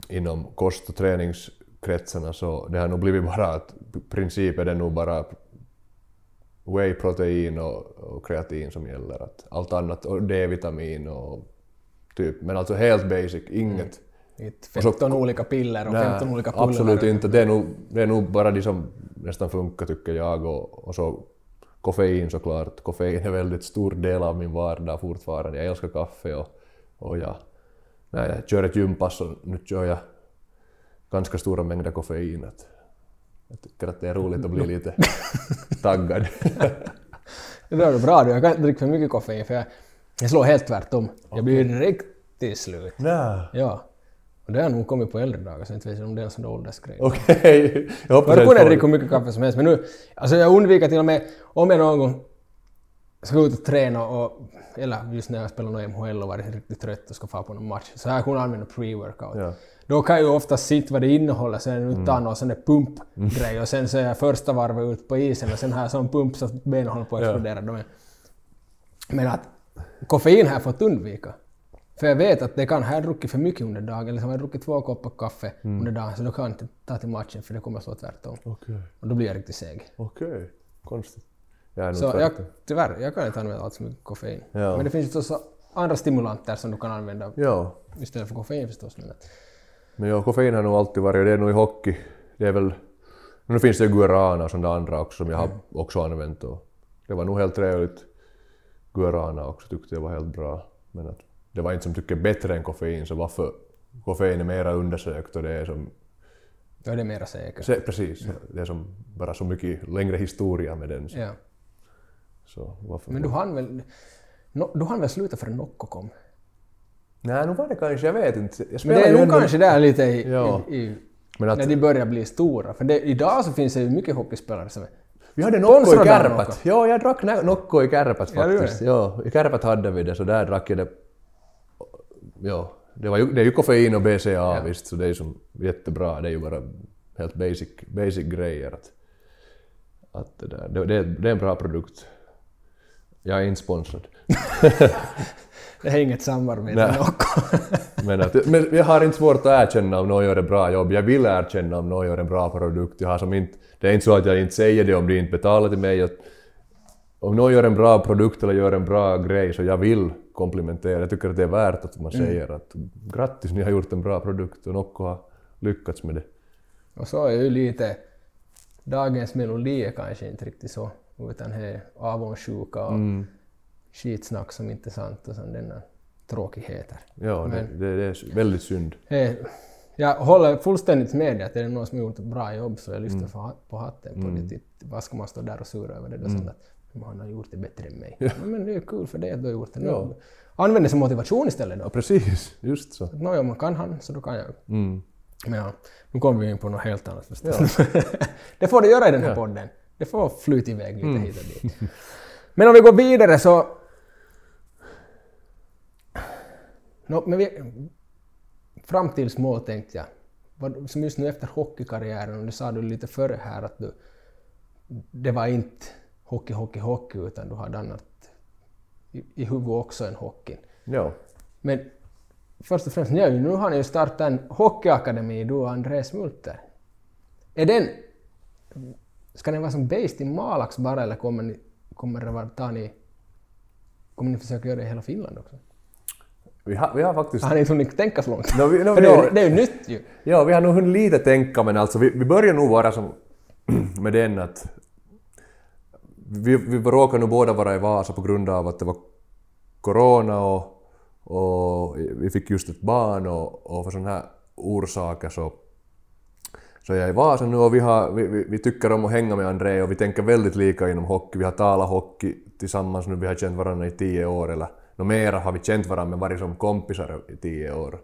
inom kost och träningskretsarna så det har nog blivit bara att i princip är det nog bara whey-protein och, och kreatin som gäller. Att allt annat, och D-vitamin och typ, men alltså helt basic, inget. Inte 15 olika piller och Nej, 15 olika pulver. Absolut inte. Det är, nog, det är nog bara de som nästan funkar tycker jag. Och, och så koffein såklart. Koffein är en väldigt stor del av min vardag fortfarande. Jag älskar kaffe och, och jag, när jag kör ett gympass så nu kör jag ganska stora mängder koffein. Att jag tycker att det är roligt att bli lite taggad. Det är bra du. Jag kan inte dricka för mycket koffein för jag, jag slår helt tvärtom. Jag blir riktigt slut. Nej. Ja. Och det har nog kommit på äldre dagar så jag inte vet om det är en sån där åldersgrej. Okej. Jag hoppas Jag jag kunde dricka hur mycket kaffe som helst men nu, alltså jag undviker till och med om jag någon gång ska ut och träna och, eller just när jag spelar någon MHL och varit riktigt trött och ska få på någon match, så har jag kunnat använda pre-workout. Ja. Då kan jag ju ofta sitta vad det innehåller, sen ut ta någon sån där pumpgrej och sen så är jag första varvet ut på isen och sen har jag sån pump så att benen håller på att explodera. De är- Men att koffein har jag fått undvika. För jag vet att det kan, har jag druckit för mycket under dagen, eller så har jag druckit två koppar kaffe Mm. under dagen, så då kan jag inte ta till matchen för det kommer att slå tvärtom. Okej. Och då blir jag riktigt seg. Okej. Konstigt. Jag är Så jag, tyvärr, jag kan inte använda alls så mycket koffein. Ja. Men det finns ju också andra stimulanter som du kan använda Ja. istället för koffein förstås. Men Men ja, koffein har nog alltid varit, det är nog i hockey, det är väl... Nu finns det ju guarana och sådana andra också som jag har också använt och det var nog helt trevligt. Guarana också tyckte jag var helt bra. Men att det var inte som tycker bättre än koffein, så varför koffein är mera undersökt och det är som... då är det mera säkert. Se, precis, det är som bara så mycket längre historia med den. Så, Ja. så varför... Men du hann väl... No, du hann väl sluta före Nocco kom? Nej, nu var det kanske, jag vet inte. Jag Men det är nog ändå- kanske där lite i, Ja. i, i Men att- när de börjar bli stora. För det, idag så finns det ju mycket hockeyspelare som är... Vi hade Nocco i. Nocco. Ja, jag drack Nocco i Ja, gjorde faktiskt. Ja, i Kärpat hade vi det, så där drack jag det. Ja, det, var ju, det är ju koffein och BCA visst, så det är som jättebra. Det är ju bara helt basic, basic grejer. Att, att det, där, det, det, är- det är en bra produkt. Jag är inte sponsrad. Det är inget samarbete med. Men, att, men jag har inte svårt att erkänna om någon gör ett bra jobb. Jag vill erkänna om någon gör en bra produkt. Jag har som inte, det är inte så att jag inte säger det om de inte betalar till mig. Att om någon gör en bra produkt eller gör en bra grej så jag vill komplimentera. Jag tycker att det är värt att man säger att grattis, ni har gjort en bra produkt och Nocco har lyckats med det. Och så är ju lite... Dagens melodi är kanske inte riktigt så, utan det är avundsjuka och Mm. Skitsnack som inte är sant och sådana tråkigheter. Ja, det, Men- det, det är väldigt synd. Eh, Jag håller fullständigt med dig att är det någon som har gjort ett bra jobb så jag lyfter hat- på hatten på Mm. det. Vad ska man stå där och sura över det? Då mm. att "Men han har gjort det bättre än mig. Ja. Men det är kul för det att du har gjort det. Ja. Använd det som motivation istället då. Ja, precis. Just så. Nåja, man kan han så då kan jag. Mm. Men ja, nu kommer vi in på något helt annat förstås. det får det göra i den här Ja. podden. Det får flyta iväg lite hit och dit. Men om vi går vidare så... Nå, men vi... Framtidsmål tänkte jag. Som just nu efter hockeykarriären, och det sa du lite före här att du... Det var inte hockey, hockey, hockey, utan du hade annat i, i huvudet också än hockeyn. Ja. Men först och främst, nu, nu har ni ju startat en hockeyakademi, du och Andreas Multer. Är den... Ska den vara som based i Malax bara eller kommer ni, kommer det vara, tar ni... Kommer ni försöka göra det i hela Finland också? Vi har, vi har faktiskt... Har ni inte hunnit tänka så långt? No, vi, no, För det, är, ju- det är ju nytt ju. Ja, vi har nog hunnit lite tänka, men alltså vi, vi börjar nog vara som med den att vi, vi råkade nog båda vara i Vasa på grund av att det var corona och, och vi fick just ett barn och, och för sådana här orsaker så, så jag är i Vasa nu och vi, har, vi, vi, vi tycker om att hänga med André och vi tänker väldigt lika inom hockey. Vi har talat hockey tillsammans nu, vi har känt varandra i tio år eller no, mera har vi känt varandra men varit som kompisar i tio år.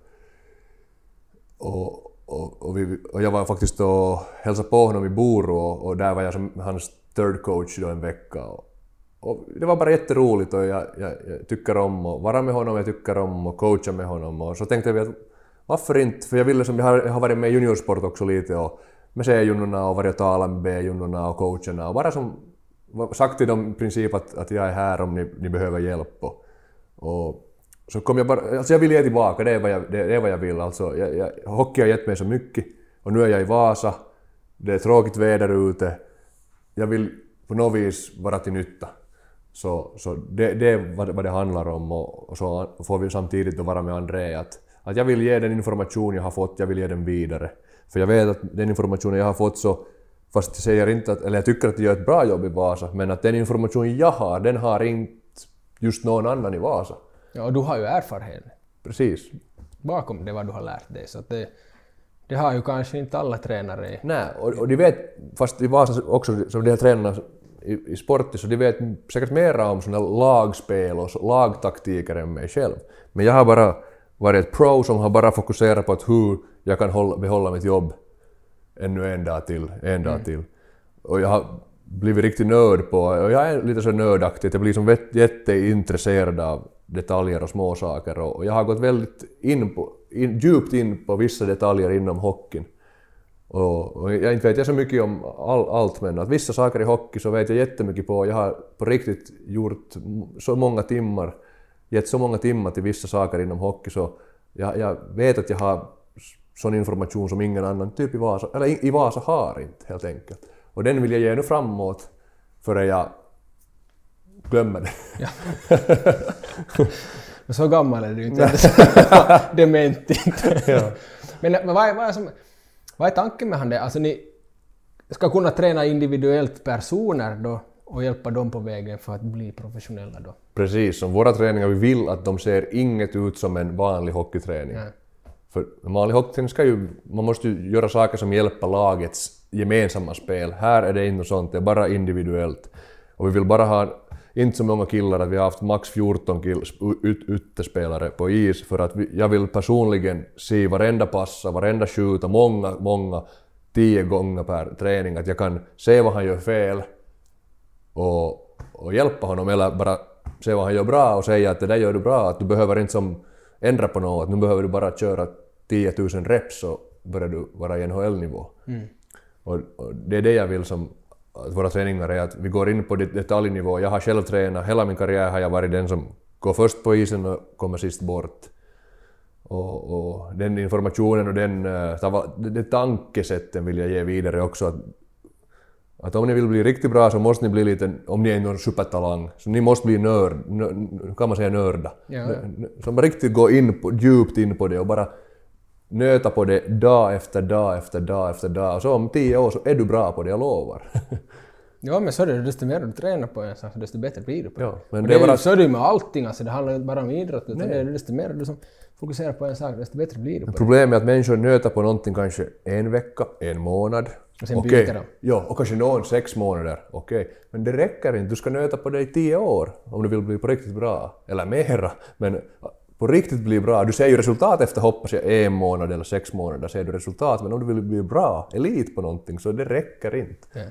Och, och, och, vi, och jag var faktiskt och hälsade på honom i Boro och, och där var jag som hans third coach då en vecka. Och, och det var bara jätteroligt och jag, jag, jag tycker om att vara med honom, jag tycker om att coacha med honom. Och så tänkte vi att varför inte? För jag ville som, jag har, jag har varit med i juniorsport också lite och med C-junnorna och varit och talat med B-junnorna och coacherna och bara som sagt till dem i princip att, att jag är här om ni, ni behöver hjälp. Och, och så kom jag bara, alltså jag vill ge tillbaka, det är vad jag, det, det är vad jag vill. Alltså, jag, jag, hockey har gett mig så mycket och nu är jag i Vasa, det är tråkigt väder ute. Jag vill på något vis vara till nytta. Så, så det, det är vad, vad det handlar om och, och så får vi samtidigt då vara med André att, att jag vill ge den information jag har fått, jag vill ge den vidare. För jag vet att den informationen jag har fått så, fast jag säger inte att, eller jag tycker att jag gör ett bra jobb i Vasa, men att den information jag har, den har inte just någon annan i Vasa. Ja, och du har ju erfarenhet Precis. bakom det vad du har lärt dig. Så att det, det har ju kanske inte alla tränare. Nej, och, och de vet, fast i Vasa också, som de har tränat i, i sport, så de vet säkert mera om sådana lagspel och lagtaktiker än mig själv. Men jag har bara varit ett pro som har bara fokuserat på att hur jag kan hålla, behålla mitt jobb ännu en dag till, en dag till. Och jag har blivit riktigt nörd på, och jag är lite så nördaktig, att jag blir som jätteintresserad av detaljer och små saker och och jag har gått väldigt in på, in, djupt in på vissa detaljer inom hockeyn. Och, och jag inte vet jag så mycket om all, allt men att vissa saker i hockey så vet jag jättemycket på. Jag har på riktigt gjort så många timmar gett så många timmar till vissa saker inom hockey så jag, jag vet att jag har sån information som ingen annan typ i Vasa, eller i, i Vasa har inte helt enkelt. Och den vill jag ge nu framåt före jag glömmer det. Ja. Men så gammal är du inte. Dement inte. Ja. Men vad är, vad, är som, vad är tanken med han det? Alltså ni ska kunna träna individuellt personer då och hjälpa dem på vägen för att bli professionella då? Precis, som våra träningar, vi vill att de ser inget ut som en vanlig hockeyträning. Nej. För vanlig hockeyträning ska ju, man måste ju göra saker som hjälper lagets gemensamma spel. Här är det inte sånt, det är bara individuellt. Och vi vill bara ha, inte så många killar, att vi har haft max 14 kill, ut, utespelare på is, för att vi, jag vill personligen se varenda passa, varenda skjuta, många, många, tio gånger per träning, att jag kan se vad han gör fel och, och hjälpa honom, eller bara se vad han gör bra och säga att det där gör du bra, att du behöver inte som ändra på något, nu behöver du bara köra 10 000 reps så börjar du vara i NHL-nivå. Mm. Och, och det är det jag vill som att våra träningar är att vi går in på det- detaljnivå. Jag har själv tränat, hela min karriär har jag varit den som går först på isen och kommer sist bort. Och, och den informationen och den, eh, det tankesätten vill jag ge vidare också. Att, att om ni vill bli riktigt bra så måste ni bli lite, om ni är någon supertalang, så ni måste bli nörd, nö, kan man säga nörda. Ja. Som riktigt går in på, djupt in på det och bara nöta på det dag efter dag efter dag efter dag. Och så om tio år så är du bra på det, jag lovar. Ja men så är det, desto mer du tränar på en sak desto bättre blir du på Ja, det. men och det är bara- så är det ju med allting, alltså, det handlar inte bara om idrott utan det är desto mer du som fokuserar på en sak desto bättre blir du. Problemet är att människor nöter på någonting kanske en vecka, en månad. Och sen Okej. byter de. Ja, och kanske någon sex månader. Okej. Men det räcker inte, du ska nöta på det i tio år om du vill bli på riktigt bra. Eller mera. Men på riktigt bli bra. Du ser ju resultat efter hoppas jag en månad eller sex månader ser du resultat. Men om du vill bli bra, elit på någonting, så det räcker inte. Ja.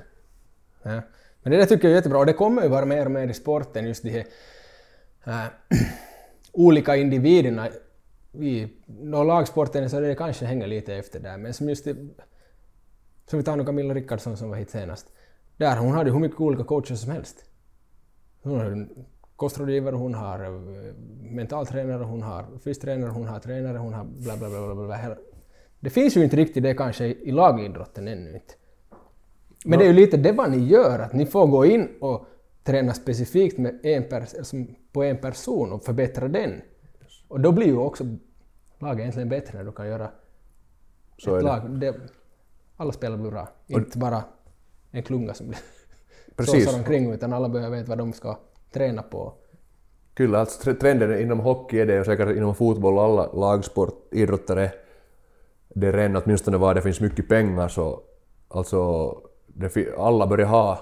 Ja. Men det där tycker jag är jättebra och det kommer ju vara mer och mer i sporten just de här äh, olika individerna. I no, lagsporten så det kanske hänger lite efter där men som just det, som vi tar nu Camilla Rickardsson som var hit senast. Där hon hade hur mycket olika coacher som helst. Hon har kostrådgivare, hon har eh, mentaltränare, hon har fystränare, hon har tränare, hon har bla bla bla. bla, bla. Det finns ju inte riktigt det kanske i lagidrotten ännu inte. Men det är ju lite det vad ni gör, att ni får gå in och träna specifikt med en pers- på en person och förbättra den. Och då blir ju också laget egentligen bättre när du kan göra Så ett lag. Det, alla spelare blir bra, inte bara en klunga som blir såsar omkring utan alla behöver veta vad de ska träna på. Kyllä, alltså tre- trenden inom hockey är det och säkert inom fotboll och alla lagsport, idrottare, det är redan åtminstone var det finns mycket pengar så alltså det, alla börjar ha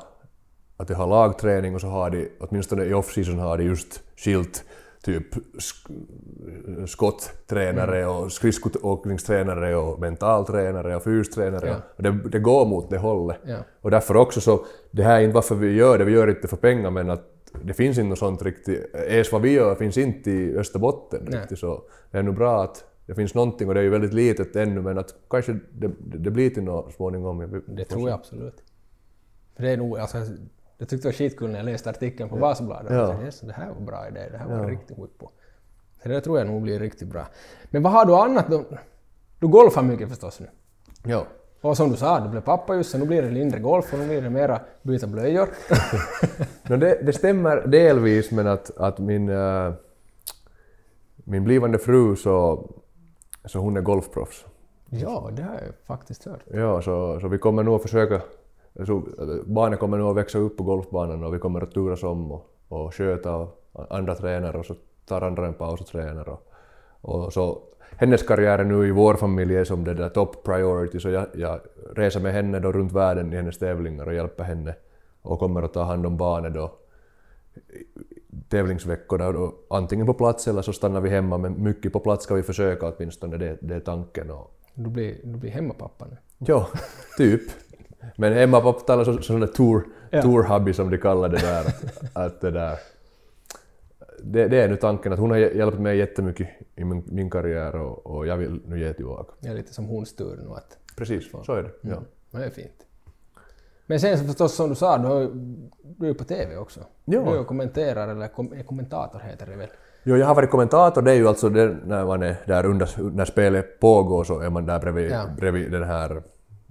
att de har lagträning och så har de, åtminstone i off-season har de just skilt typ sk- skotttränare och skridskoåkningstränare och mentaltränare och fystränare. Ja. Och det, det går mot det hållet. Ja. Och därför också så, det här är inte varför vi gör det, vi gör det inte för pengar men att det finns inte något sånt riktigt, ens vad vi gör finns inte i Österbotten Nej. riktigt så det är nog bra att det finns någonting och det är ju väldigt litet ännu men att kanske det, det, blir till något småningom. Det tror jag absolut. För det är nog, alltså, jag tyckte det var skitkul när jag läste artikeln på Vasabladet. Ja. Jag tänkte, "Yes, Det här var en bra idé, det här var jag riktigt på. Så det tror jag nog blir riktigt bra. Men vad har du annat då? Du golfar mycket förstås nu. Ja. Och som du sa, du blev pappa just så nu blir det mindre golf och nu blir det mera byta blöjor. No, det, det stämmer delvis men att, att min, äh, min blivande fru så, så hon är golfproffs. ja, det har jag faktiskt hört. Ja, så, så vi kommer nog att försöka... Så, barnen kommer nog att växa upp på golfbanan och vi kommer att turas om och, och sköta och andra tränare och så tar andra en paus och tränar. Och, och så, hennes karriär nu i vår familj är som det där top priority så jag, jag reser med henne då runt världen i hennes tävlingar och hjälper henne och kommer att ta hand om barnet då tävlingsveckorna då, antingen på plats eller så stannar vi hemma men mycket på plats ska vi försöka åtminstone, det, det är tanken. Och, Du blir, du blir hemmapappa nu. Ja, typ. Men Emma pappa talar så, sån där tour, Ja. tour-hobby som de kallar det där. Att, det, där det, det är nu tanken att hon har hj- hjälpt mig jättemycket i min, min karriär och, och jag vill nu ge tillbaka. Det är lite som hons tur nu att... Precis, så är det. Ja. Det är fint. Men sen så förstås som du sa, du, har, ju- du är ju på TV också. Ja. Du är kommenterar, eller kom, kommentator heter det väl. Jo, jag har varit kommentator, det är ju alltså det, när man är där under, när spelet pågår så är man där bredvid, Ja. bredvid den här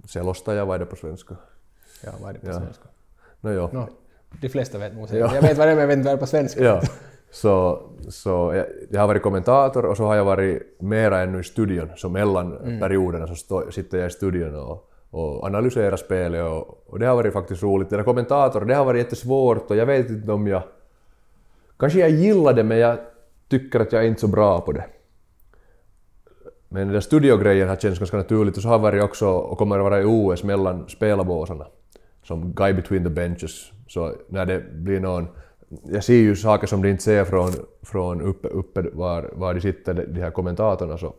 selostaja, vad är det på svenska? Ja, vad är det på Ja. svenska? No, jo. No, de flesta vet nog Ja. Jag vet vad det är, men jag vet inte vad det är på svenska. Ja. Så, så jag, jag har varit kommentator och så har jag varit mera ännu i studion. Så mellan perioderna så stå, sitter jag i studion och, och analyserar spelet och, och det har varit faktiskt roligt. Det där kommentator, det har varit jättesvårt och jag vet inte om jag... Kanske jag gillar det men jag tycker att jag är inte så bra på det. Men den där studiogrejen har känts ganska naturligt och så har varit också och kommer att vara i OS mellan spelarbåsarna. Som guy between the benches. Så när det blir någon... Jag ser ju saker som de inte ser från, från uppe, uppe var, var de sitter, de här kommentatorerna. Så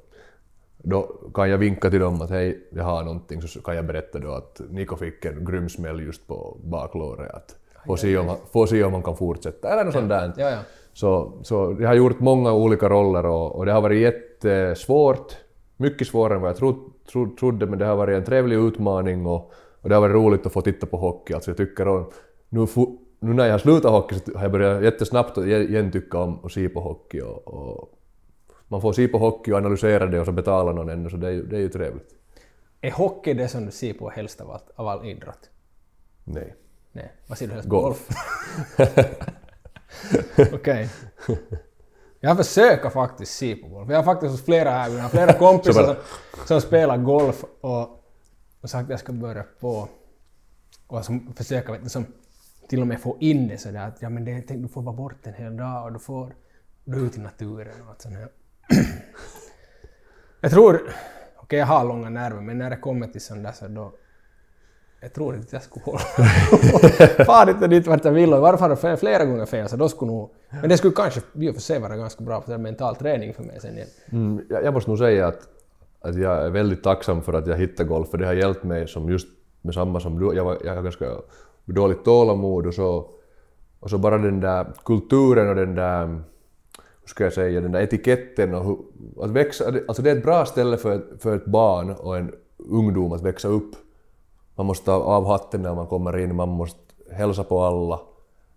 då kan jag vinka till dem att hej, jag har någonting, så kan jag berätta då att Niko fick en grym smäll just på baklåret. Att få, se om, få se om han kan fortsätta, eller något sånt där. Ja, ja. Så, så jag har gjort många olika roller och, och det har varit jättesvårt. Mycket svårare än vad jag tro, tro, trodde, men det har varit en trevlig utmaning och, och det har varit roligt att få titta på hockey. Alltså jag tycker om, nu, nu när jag har slutat hockey så har jag börjat jättesnabbt igen tycka om att se på hockey. Och, och man får se på hockey och analysera det och så betala någon ännu, så det är det är ju trevligt. Är hockey det som du ser på helst av, allt, av all idrott? Nej. Nej, vad ser du helst på? Golf. Okej. Jag försöker faktiskt se på golf. Jag har faktiskt hos flera här, jag har flera kompisar som, som spelar golf och, och sagt att jag ska börja på och som försöker vet du, som till och med få in det sådär att ja men det, tänk, du får vara bort en hel dag och du får du är ute i naturen och allt sånt här. Jag tror, okej jag har långa nerver men när det kommer till sånt där så då jag tror inte jag skulle hålla. Far inte dit vart jag vill och i varje fall har det flera gånger fel så då skulle nog... Men det skulle kanske i och för sig vara ganska bra för mental träning för mig sen igen. Mm, jag, jag måste nog säga att, att jag är väldigt tacksam för att jag hittade golf, för det har hjälpt mig som just med samma som du. Jag, var, jag har ganska dåligt tålamod och så, och så bara den där kulturen och den där, hur ska jag säga, den där etiketten och hur, att växa, alltså det är ett bra ställe för, ett- för ett barn och en ungdom att växa upp. Man måste ta av hatten när man kommer in, man måste hälsa på alla,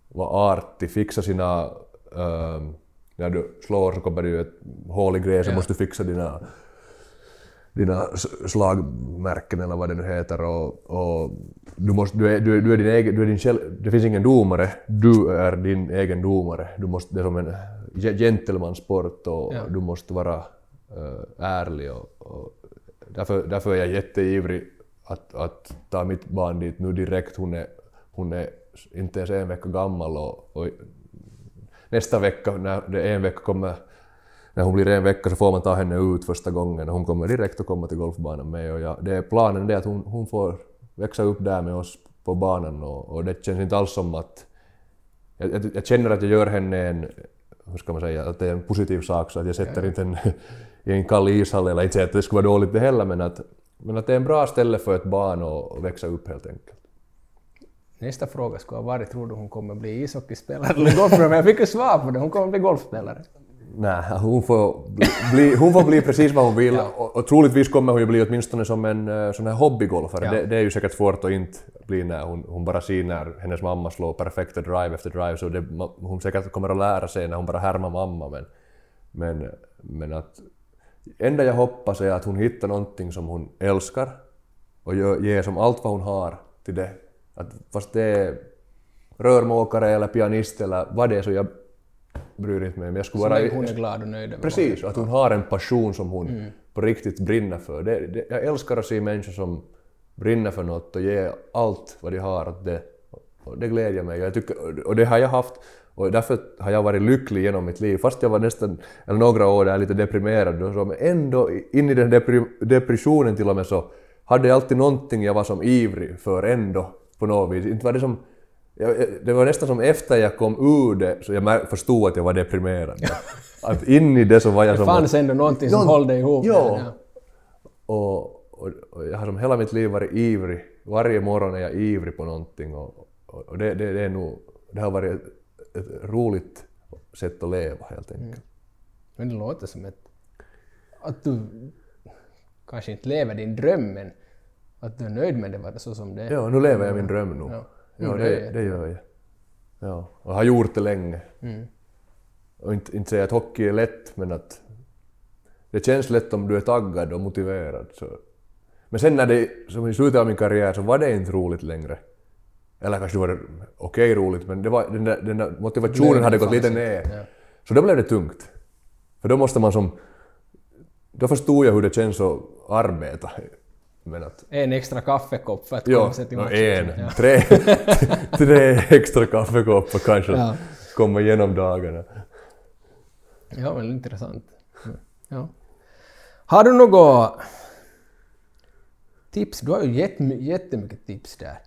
vara artig, fixa sina... ehm, när du slår så kommer det ju ett hål i gräset, så måste du fixa dina, dina slagmärken eller vad det nu heter. Och, och du, måste, du, är, du, är, du är din egen, du är din själv, det finns ingen domare, du är din egen domare. Du måste, det är som en ge- gentlemansport och Ja. du måste vara eh, ärlig. Och, och därför, därför är jag jätteivrig att, att ta mitt barn dit nu direkt. Hon är, hon är inte ens en vecka gammal och, och nästa vecka, när det är en vecka kommer, när hon blir en vecka så får man ta henne ut första gången och hon kommer direkt att komma till golfbanan med och jag, det är planen det att hon, hon får växa upp där med oss på banan och, och det känns inte alls som att jag, jag, jag känner att jag gör henne en, hur ska man säga, att det är en positiv sak så att jag sätter inte en i en kall ishall eller inte att det skulle vara dåligt det heller men att, men att det är en bra ställe för ett barn att växa upp helt enkelt. Nästa fråga skulle ha varit, tror du hon kommer bli ishockeyspelare eller golfspelare? Men jag fick ju svar på det, hon kommer bli golfspelare. Nej, hon får bli, hon får bli precis vad hon vill Ja. och, och troligtvis kommer hon ju bli åtminstone som en eh, sån här hobbygolfare. Ja. Det, det är ju säkert svårt att inte bli när hon, hon bara ser när hennes mamma slår perfekta drive efter drive så det, hon säkert kommer att lära sig när hon bara härmar mamma men, men, men att enda jag hoppas är att hon hittar någonting som hon älskar och ger som allt vad hon har till det. Att fast det är rörmokare eller pianist eller vad det är så jag bryr inte mig. Men jag skulle Så länge hon är glad och nöjd över Precis, att hon har en passion som hon Mm. på riktigt brinner för. Det, det, jag älskar att se människor som brinner för något och ger allt vad de har åt det. Och det glädjer mig. Jag tycker, och det har jag haft och därför har jag varit lycklig genom mitt liv. Fast jag var nästan, eller några år där lite deprimerad och så, men ändå in i den depri, depressionen till och med så hade jag alltid någonting jag var som ivrig för ändå på något vis. Inte var det som det var nästan som efter jag kom ur det så jag förstod att jag var deprimerad. Att in i det så var jag Det som... fanns ändå någonting som Någon- höll dig ihop. Ja. Och, och, och jag har som hela mitt liv varit ivrig. Varje morgon är jag ivrig på någonting och, och, och det, det, det är nog... Det har varit ett, roligt sätt att leva helt enkelt. Men det låter som ett... Att du kanske inte lever din dröm, men att du är nöjd med det, var det så som det är. Ja, nu lever jag min dröm nu. Ja. Ja, Mm, det, det gör jag. Ja, och har gjort det länge. Mm. och inte, inte säga att hockey är lätt, men att det känns lätt om du är taggad och motiverad. Så. Men sen när det, som i slutet av min karriär, så var det inte roligt längre. Eller kanske det var okej roligt, men det var, den, där, den där motivationen hade gått lite ner. Så då blev det tungt. För då måste man som... Då förstod jag hur det känns att arbeta. Men att, En extra kaffekopp för att ja, komma sig till matchen. en, Ja. tre, tre extra kaffekoppar kanske Ja. komma igenom dagarna. Ja, men intressant. Ja. Har du något tips? Du har ju jättemy- jättemycket tips där.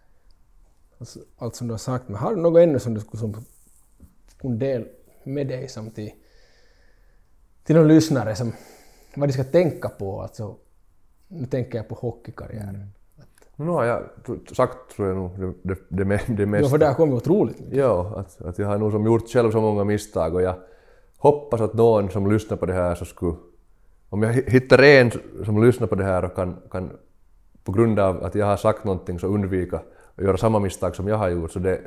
Alltså, allt som du har sagt. Men har du något ännu som du skulle som, kunna dela med dig som till, till någon lyssnare som vad de ska tänka på? Alltså, nu tänker jag på hockeykarriären. Nu har jag sagt, tror jag nog, det, det, det, me- det mesta. Ja, för där kommer otroligt mycket. Ja, att, att jag har nog som gjort själv så många misstag och jag hoppas att någon som lyssnar på det här så skulle... Om jag hi- hittar en som lyssnar på det här och kan, kan på grund av att jag har sagt någonting så undvika att göra samma misstag som jag har gjort så det,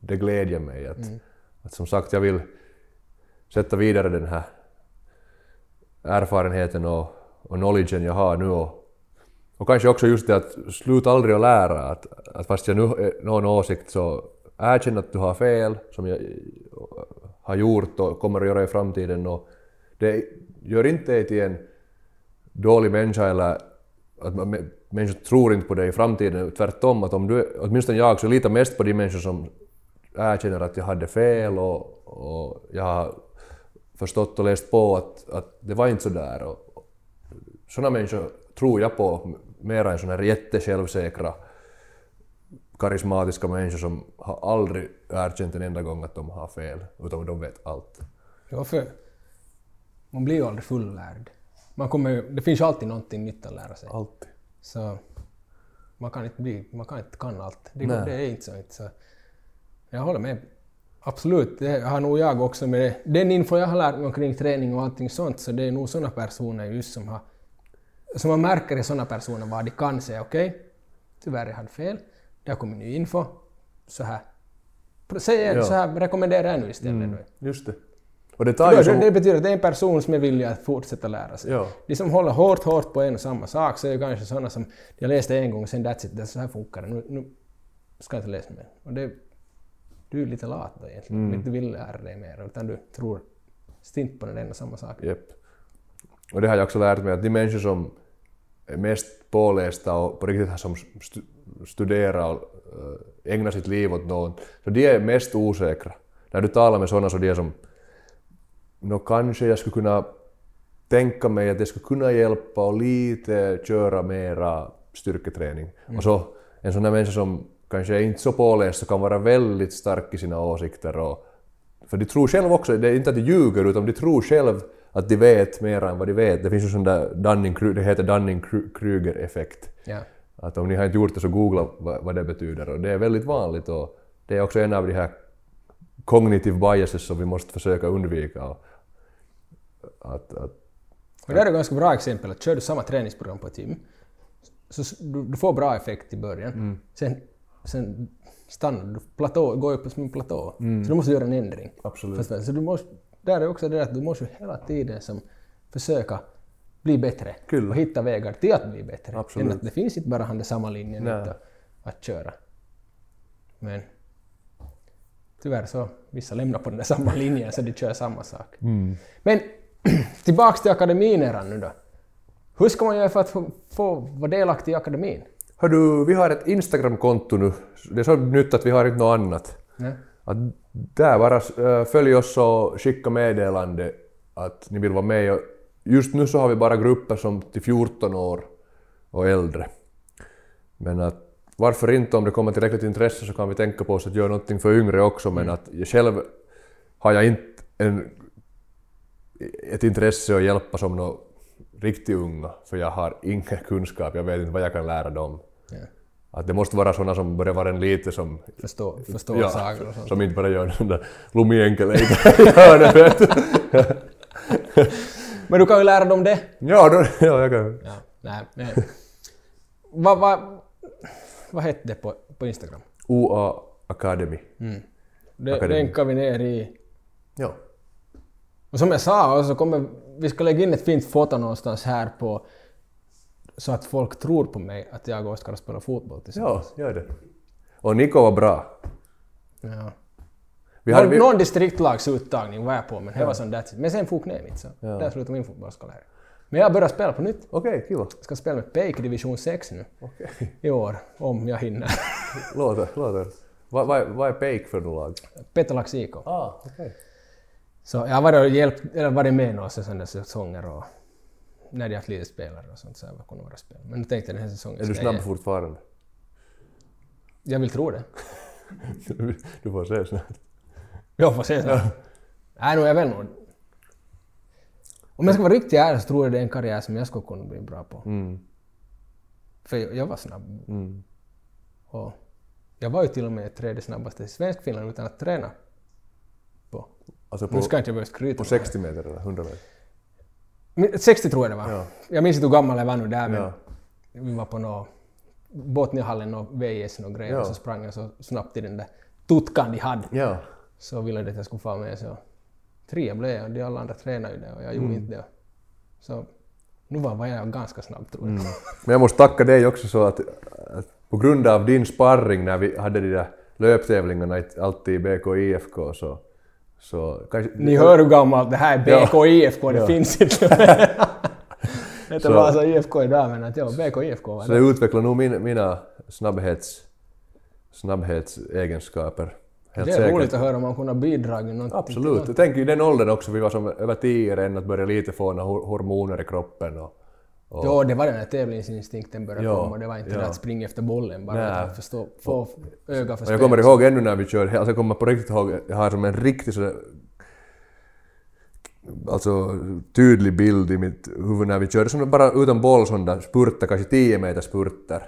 det glädjer mig. Att, att som sagt, jag vill sätta vidare den här erfarenheten och, och knowledgen jag har nu och, och kanske också just det att sluta aldrig att lära. Att, att fast jag nu har någon åsikt så erkänn att du har fel som jag har gjort och kommer att göra i framtiden. Och det gör inte dig till en dålig människa eller att man- människor tror inte på dig i framtiden. Tvärtom, att om du, åtminstone jag så litar mest på de människor som erkänner att jag hade fel och, och jag har förstått och läst på att, att det var inte så där. Och, sådana människor tror jag på mera än sådana här jättesjälvsäkra karismatiska människor som har aldrig erkänt en enda gång att de har fel, utan de vet allt. Ja, för man blir ju aldrig fullärd. Man kommer, det finns ju alltid någonting nytt att lära sig. Alltid. Så man kan inte, bli, man kan inte kan allt. Det, går, det är inte så. Inte så. Jag håller med. Absolut, det har nog jag också med det. Den info jag har lärt mig omkring träning och allting sånt, så det är nog sådana personer just som har... Som man märker i sådana personer vad de kan säga okej, tyvärr jag hade fel, det har kommit ny info, så här. Säg Ja. så här rekommenderar jag nu istället. då. Just det. Och det tar ju som... det betyder att det är en person som är villig att fortsätta lära sig. Ja. De som håller hårt, hårt på en och samma sak så är ju kanske sådana som jag läste en gång och sen that's it, det, så här funkar det. Nu, nu ska jag inte läsa mer. Och det, du är lite lat då egentligen. Mm. Du vill lära dig mer utan du tror stint på den enda samma sak. Japp. Och det har jag också lärt mig att de människor som är mest pålästa och på riktigt har som stu- studerat och äh, ägnat sitt liv åt något, så de är mest osäkra. När du talar med sådana så de är som Nå kanske jag skulle kunna tänka mig att det skulle kunna hjälpa och lite köra mera styrketräning. Och så en sån där människa som kanske är inte så påläst så kan vara väldigt stark i sina åsikter och för de tror själv också, det är inte att de ljuger utan de tror själv att de vet mer än vad de vet. Det finns ju sån där Dunning, det heter Dunning-Kruger-effekt. Ja. Att om ni har inte gjort det så googla vad, vad det betyder och det är väldigt vanligt och det är också en av de här cognitive biases som vi måste försöka undvika. Och att, att, Och det här är ett ganska bra exempel, att kör du samma träningsprogram på ett gym, så du, du får bra effekt i början. Mm. Sen, sen stannar du, platå, går upp som en platå. Så du måste göra en ändring. Mm. Absolut. Fast, så du måste, där är också det att du måste hela tiden som försöka bli bättre Kyllä. och hitta vägar till att bli bättre. Absolut. Än att det finns inte bara han samma linjen att, att köra. Men tyvärr så vissa lämnar på den där samma linjen så de kör samma sak. Mm. Men tillbaks till akademineran nu då. Hur ska man göra för att få, vara delaktig i akademin? Hör du, vi har ett Instagram-konto nu. Det är så nytt att vi har inte något annat. Ja. Att där bara äh, följ oss och skicka meddelande att ni vill vara med. Just nu så har vi bara grupper som till 14 år och äldre. Men att varför inte om det kommer tillräckligt intresse så kan vi tänka på oss att göra någonting för yngre också men att jag själv har jag inte en, ett intresse att hjälpa som nå riktigt unga för jag har ingen kunskap, jag vet inte vad jag kan lära dem. Ja. Att det måste vara sådana som börjar vara en lite som Förstå, förstå sagor och sånt. som inte bara gör den där lumienkelejka i hörnet vet du. Men du kan ju lära dem det. Ja, då, ja, jag kan. Ja. Nej, nej. Vad va, vad hette det på, på Instagram? OA Academy. Det Akademi. länkar vi ner i, Ja. Och som jag sa, så kommer, vi ska lägga in ett fint foto någonstans här på så att folk tror på mig att jag och Oskar spelar fotboll Ja, tillsammans. gör det. Och Niko var bra. Ja. Vi hade, någon, vi, någon distriktslagsuttagning var jag på, men det var som that's it. Men sen for ner mitt, så där slutade min fotbollskarriär. Men jag börjar spela på nytt. Okej, kiva. ska spela med Peik i division 6 nu Okej. i år, om jag hinner. Låter, låter. Vad, är- vad är Peik för något lag? Petolax IK. Ah, okej. Så jag har varit, och hjälpt, eller varit med några sådana säsonger och när haft lite spelare och sånt så jag kunnat vara spela. Men nu tänkte jag den här säsongen Är du snabb jag, fortfarande? jag vill tro det. du får se snart. Jag får se så. Nej, nu är jag väl nog... Om jag ska vara riktigt ärlig så tror jag det är en karriär som jag skulle kunna bli bra på. Mm. För jag, jag var snabb. Mm. Och jag var ju till och med tredje snabbaste i svensk Finland utan att träna. Alltså på, Nu ska inte börja skryta. på med 60 meter eller 100 meter? Men 60 tror jag det var. Ja. Jag minns inte hur gammal jag var nu där men Ja. vi var på nå Botniahallen och VIS och grejer Ja. och så sprang jag så snabbt i den där tutkan de hade. Ja. Så ville de att jag skulle få med så trea blev jag och de alla andra tränade ju det och jag gjorde Mm. inte det. Så nu var jag ganska snabb tror jag. Mm. Men jag måste tacka dig också så att, att på grund av din sparring när vi hade de där löptävlingarna alltid i BK IFK så... kanske, Ni hör hur gammalt det här är BK IFK, det Ja. finns inte. Så- bara så IFK idag men att ja, BK IFK Så det. utvecklar nog min, mina snabbhets, snabbhetsegenskaper. Helt Det är säkert. roligt att höra om man kunde bidra med till Absolut. Jag tänker i den åldern också, vi var som över tio redan, att börja lite få hormoner i kroppen och... och Ja, det var den här tävlingsinstinkten började Ja, komma. Det var inte ja. det att springa efter bollen bara, utan att förstå, få öga för och jag spel. kommer ihåg ännu när vi körde, alltså jag kommer på riktigt ihåg, jag har som en riktig sådär alltså tydlig bild i mitt huvud när vi körde som bara utan boll sådana spurter, kanske 10 meter spurter.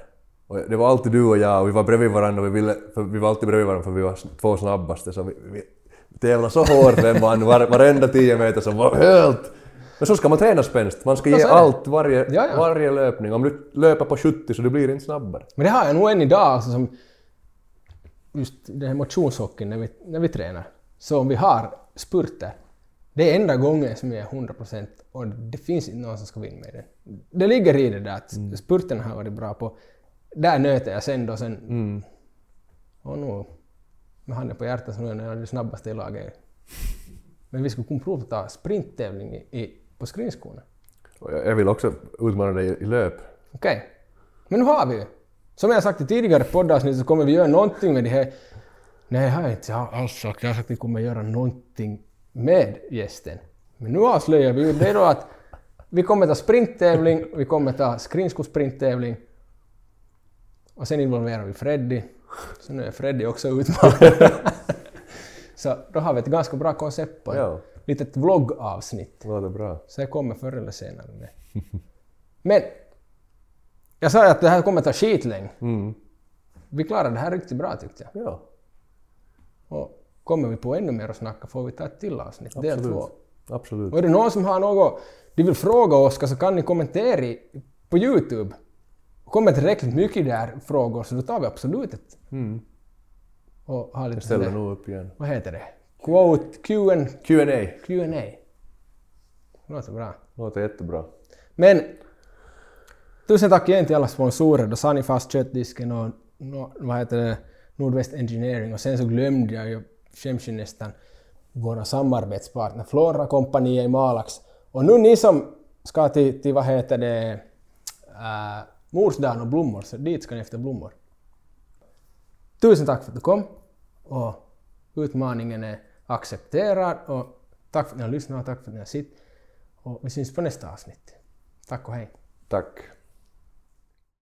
Och det var alltid du och jag och vi var bredvid varandra och vi, ville, för vi var alltid bredvid varandra för vi var två snabbaste så vi, vi tävlade så hårt vem vann var, varenda 10 meter som var helt... Men så ska man träna spänst, man ska Ja, ge allt varje, Ja, ja. varje löpning. Om du löper på 70 så du blir inte snabbare. Men det har jag nog än idag, alltså som just den här motionshockeyn när vi, när vi tränar. Så om vi har spurter, det är enda gången som jag är 100% och det finns inte någon som ska vinna med det. Det ligger i det där att Mm. spurten har varit bra på. Där nöter jag sen då sen... Mm. Och nu, med handen på hjärtat så nu är jag det snabbaste i laget. Men vi skulle kunna prova att ta sprinttävling i, i, på skridskorna. Jag vill också utmana dig i löp. Okej. Men nu har vi ju. Som jag sagt i tidigare poddavsnitt så kommer vi göra någonting med det här. Nej, jag har inte alls sagt. Jag har sagt att vi kommer göra någonting med gästen. Men nu avslöjar vi ju det då att vi kommer ta sprinttävling, vi kommer ta skridskosprinttävling och sen involverar vi Freddy. Så nu är Freddy också utmanare. så då har vi ett ganska bra koncept på ett Ja. litet vloggavsnitt. Det låter bra. Så det kommer förr eller senare. Det. Men jag sa ju att det här kommer ta skitlänge. Mm. Vi klarade det här riktigt bra tyckte jag. Ja, Och kommer vi på ännu mer att snacka får vi ta ett till avsnitt, del absolut. två. Absolut. Och är det någon som har något de vill fråga Oskar så kan ni kommentera i- på Youtube. Kommer tillräckligt mycket där frågor så då tar vi absolut ett. Mm. Och har lite Jag ställer nog upp igen. Vad heter det? Quote, Q&A. Q&A Q&A. Låter bra. låter jättebra. Men tusen tack igen till alla sponsorer då Sunny Fast Köttdisken och no, vad heter det, Nordwest Engineering och sen så glömde jag ju, skäms ju nästan, våra samarbetspartner Flora kompaniet i Malax. Och nu ni som ska till, till vad heter det, äh, Morsdagen och blommor, så dit ska ni efter blommor. Tusen tack för att du kom och utmaningen är accepterad och tack för att ni har lyssnat och tack för att ni har sett. Och vi syns på nästa avsnitt. Tack och hej. Tack.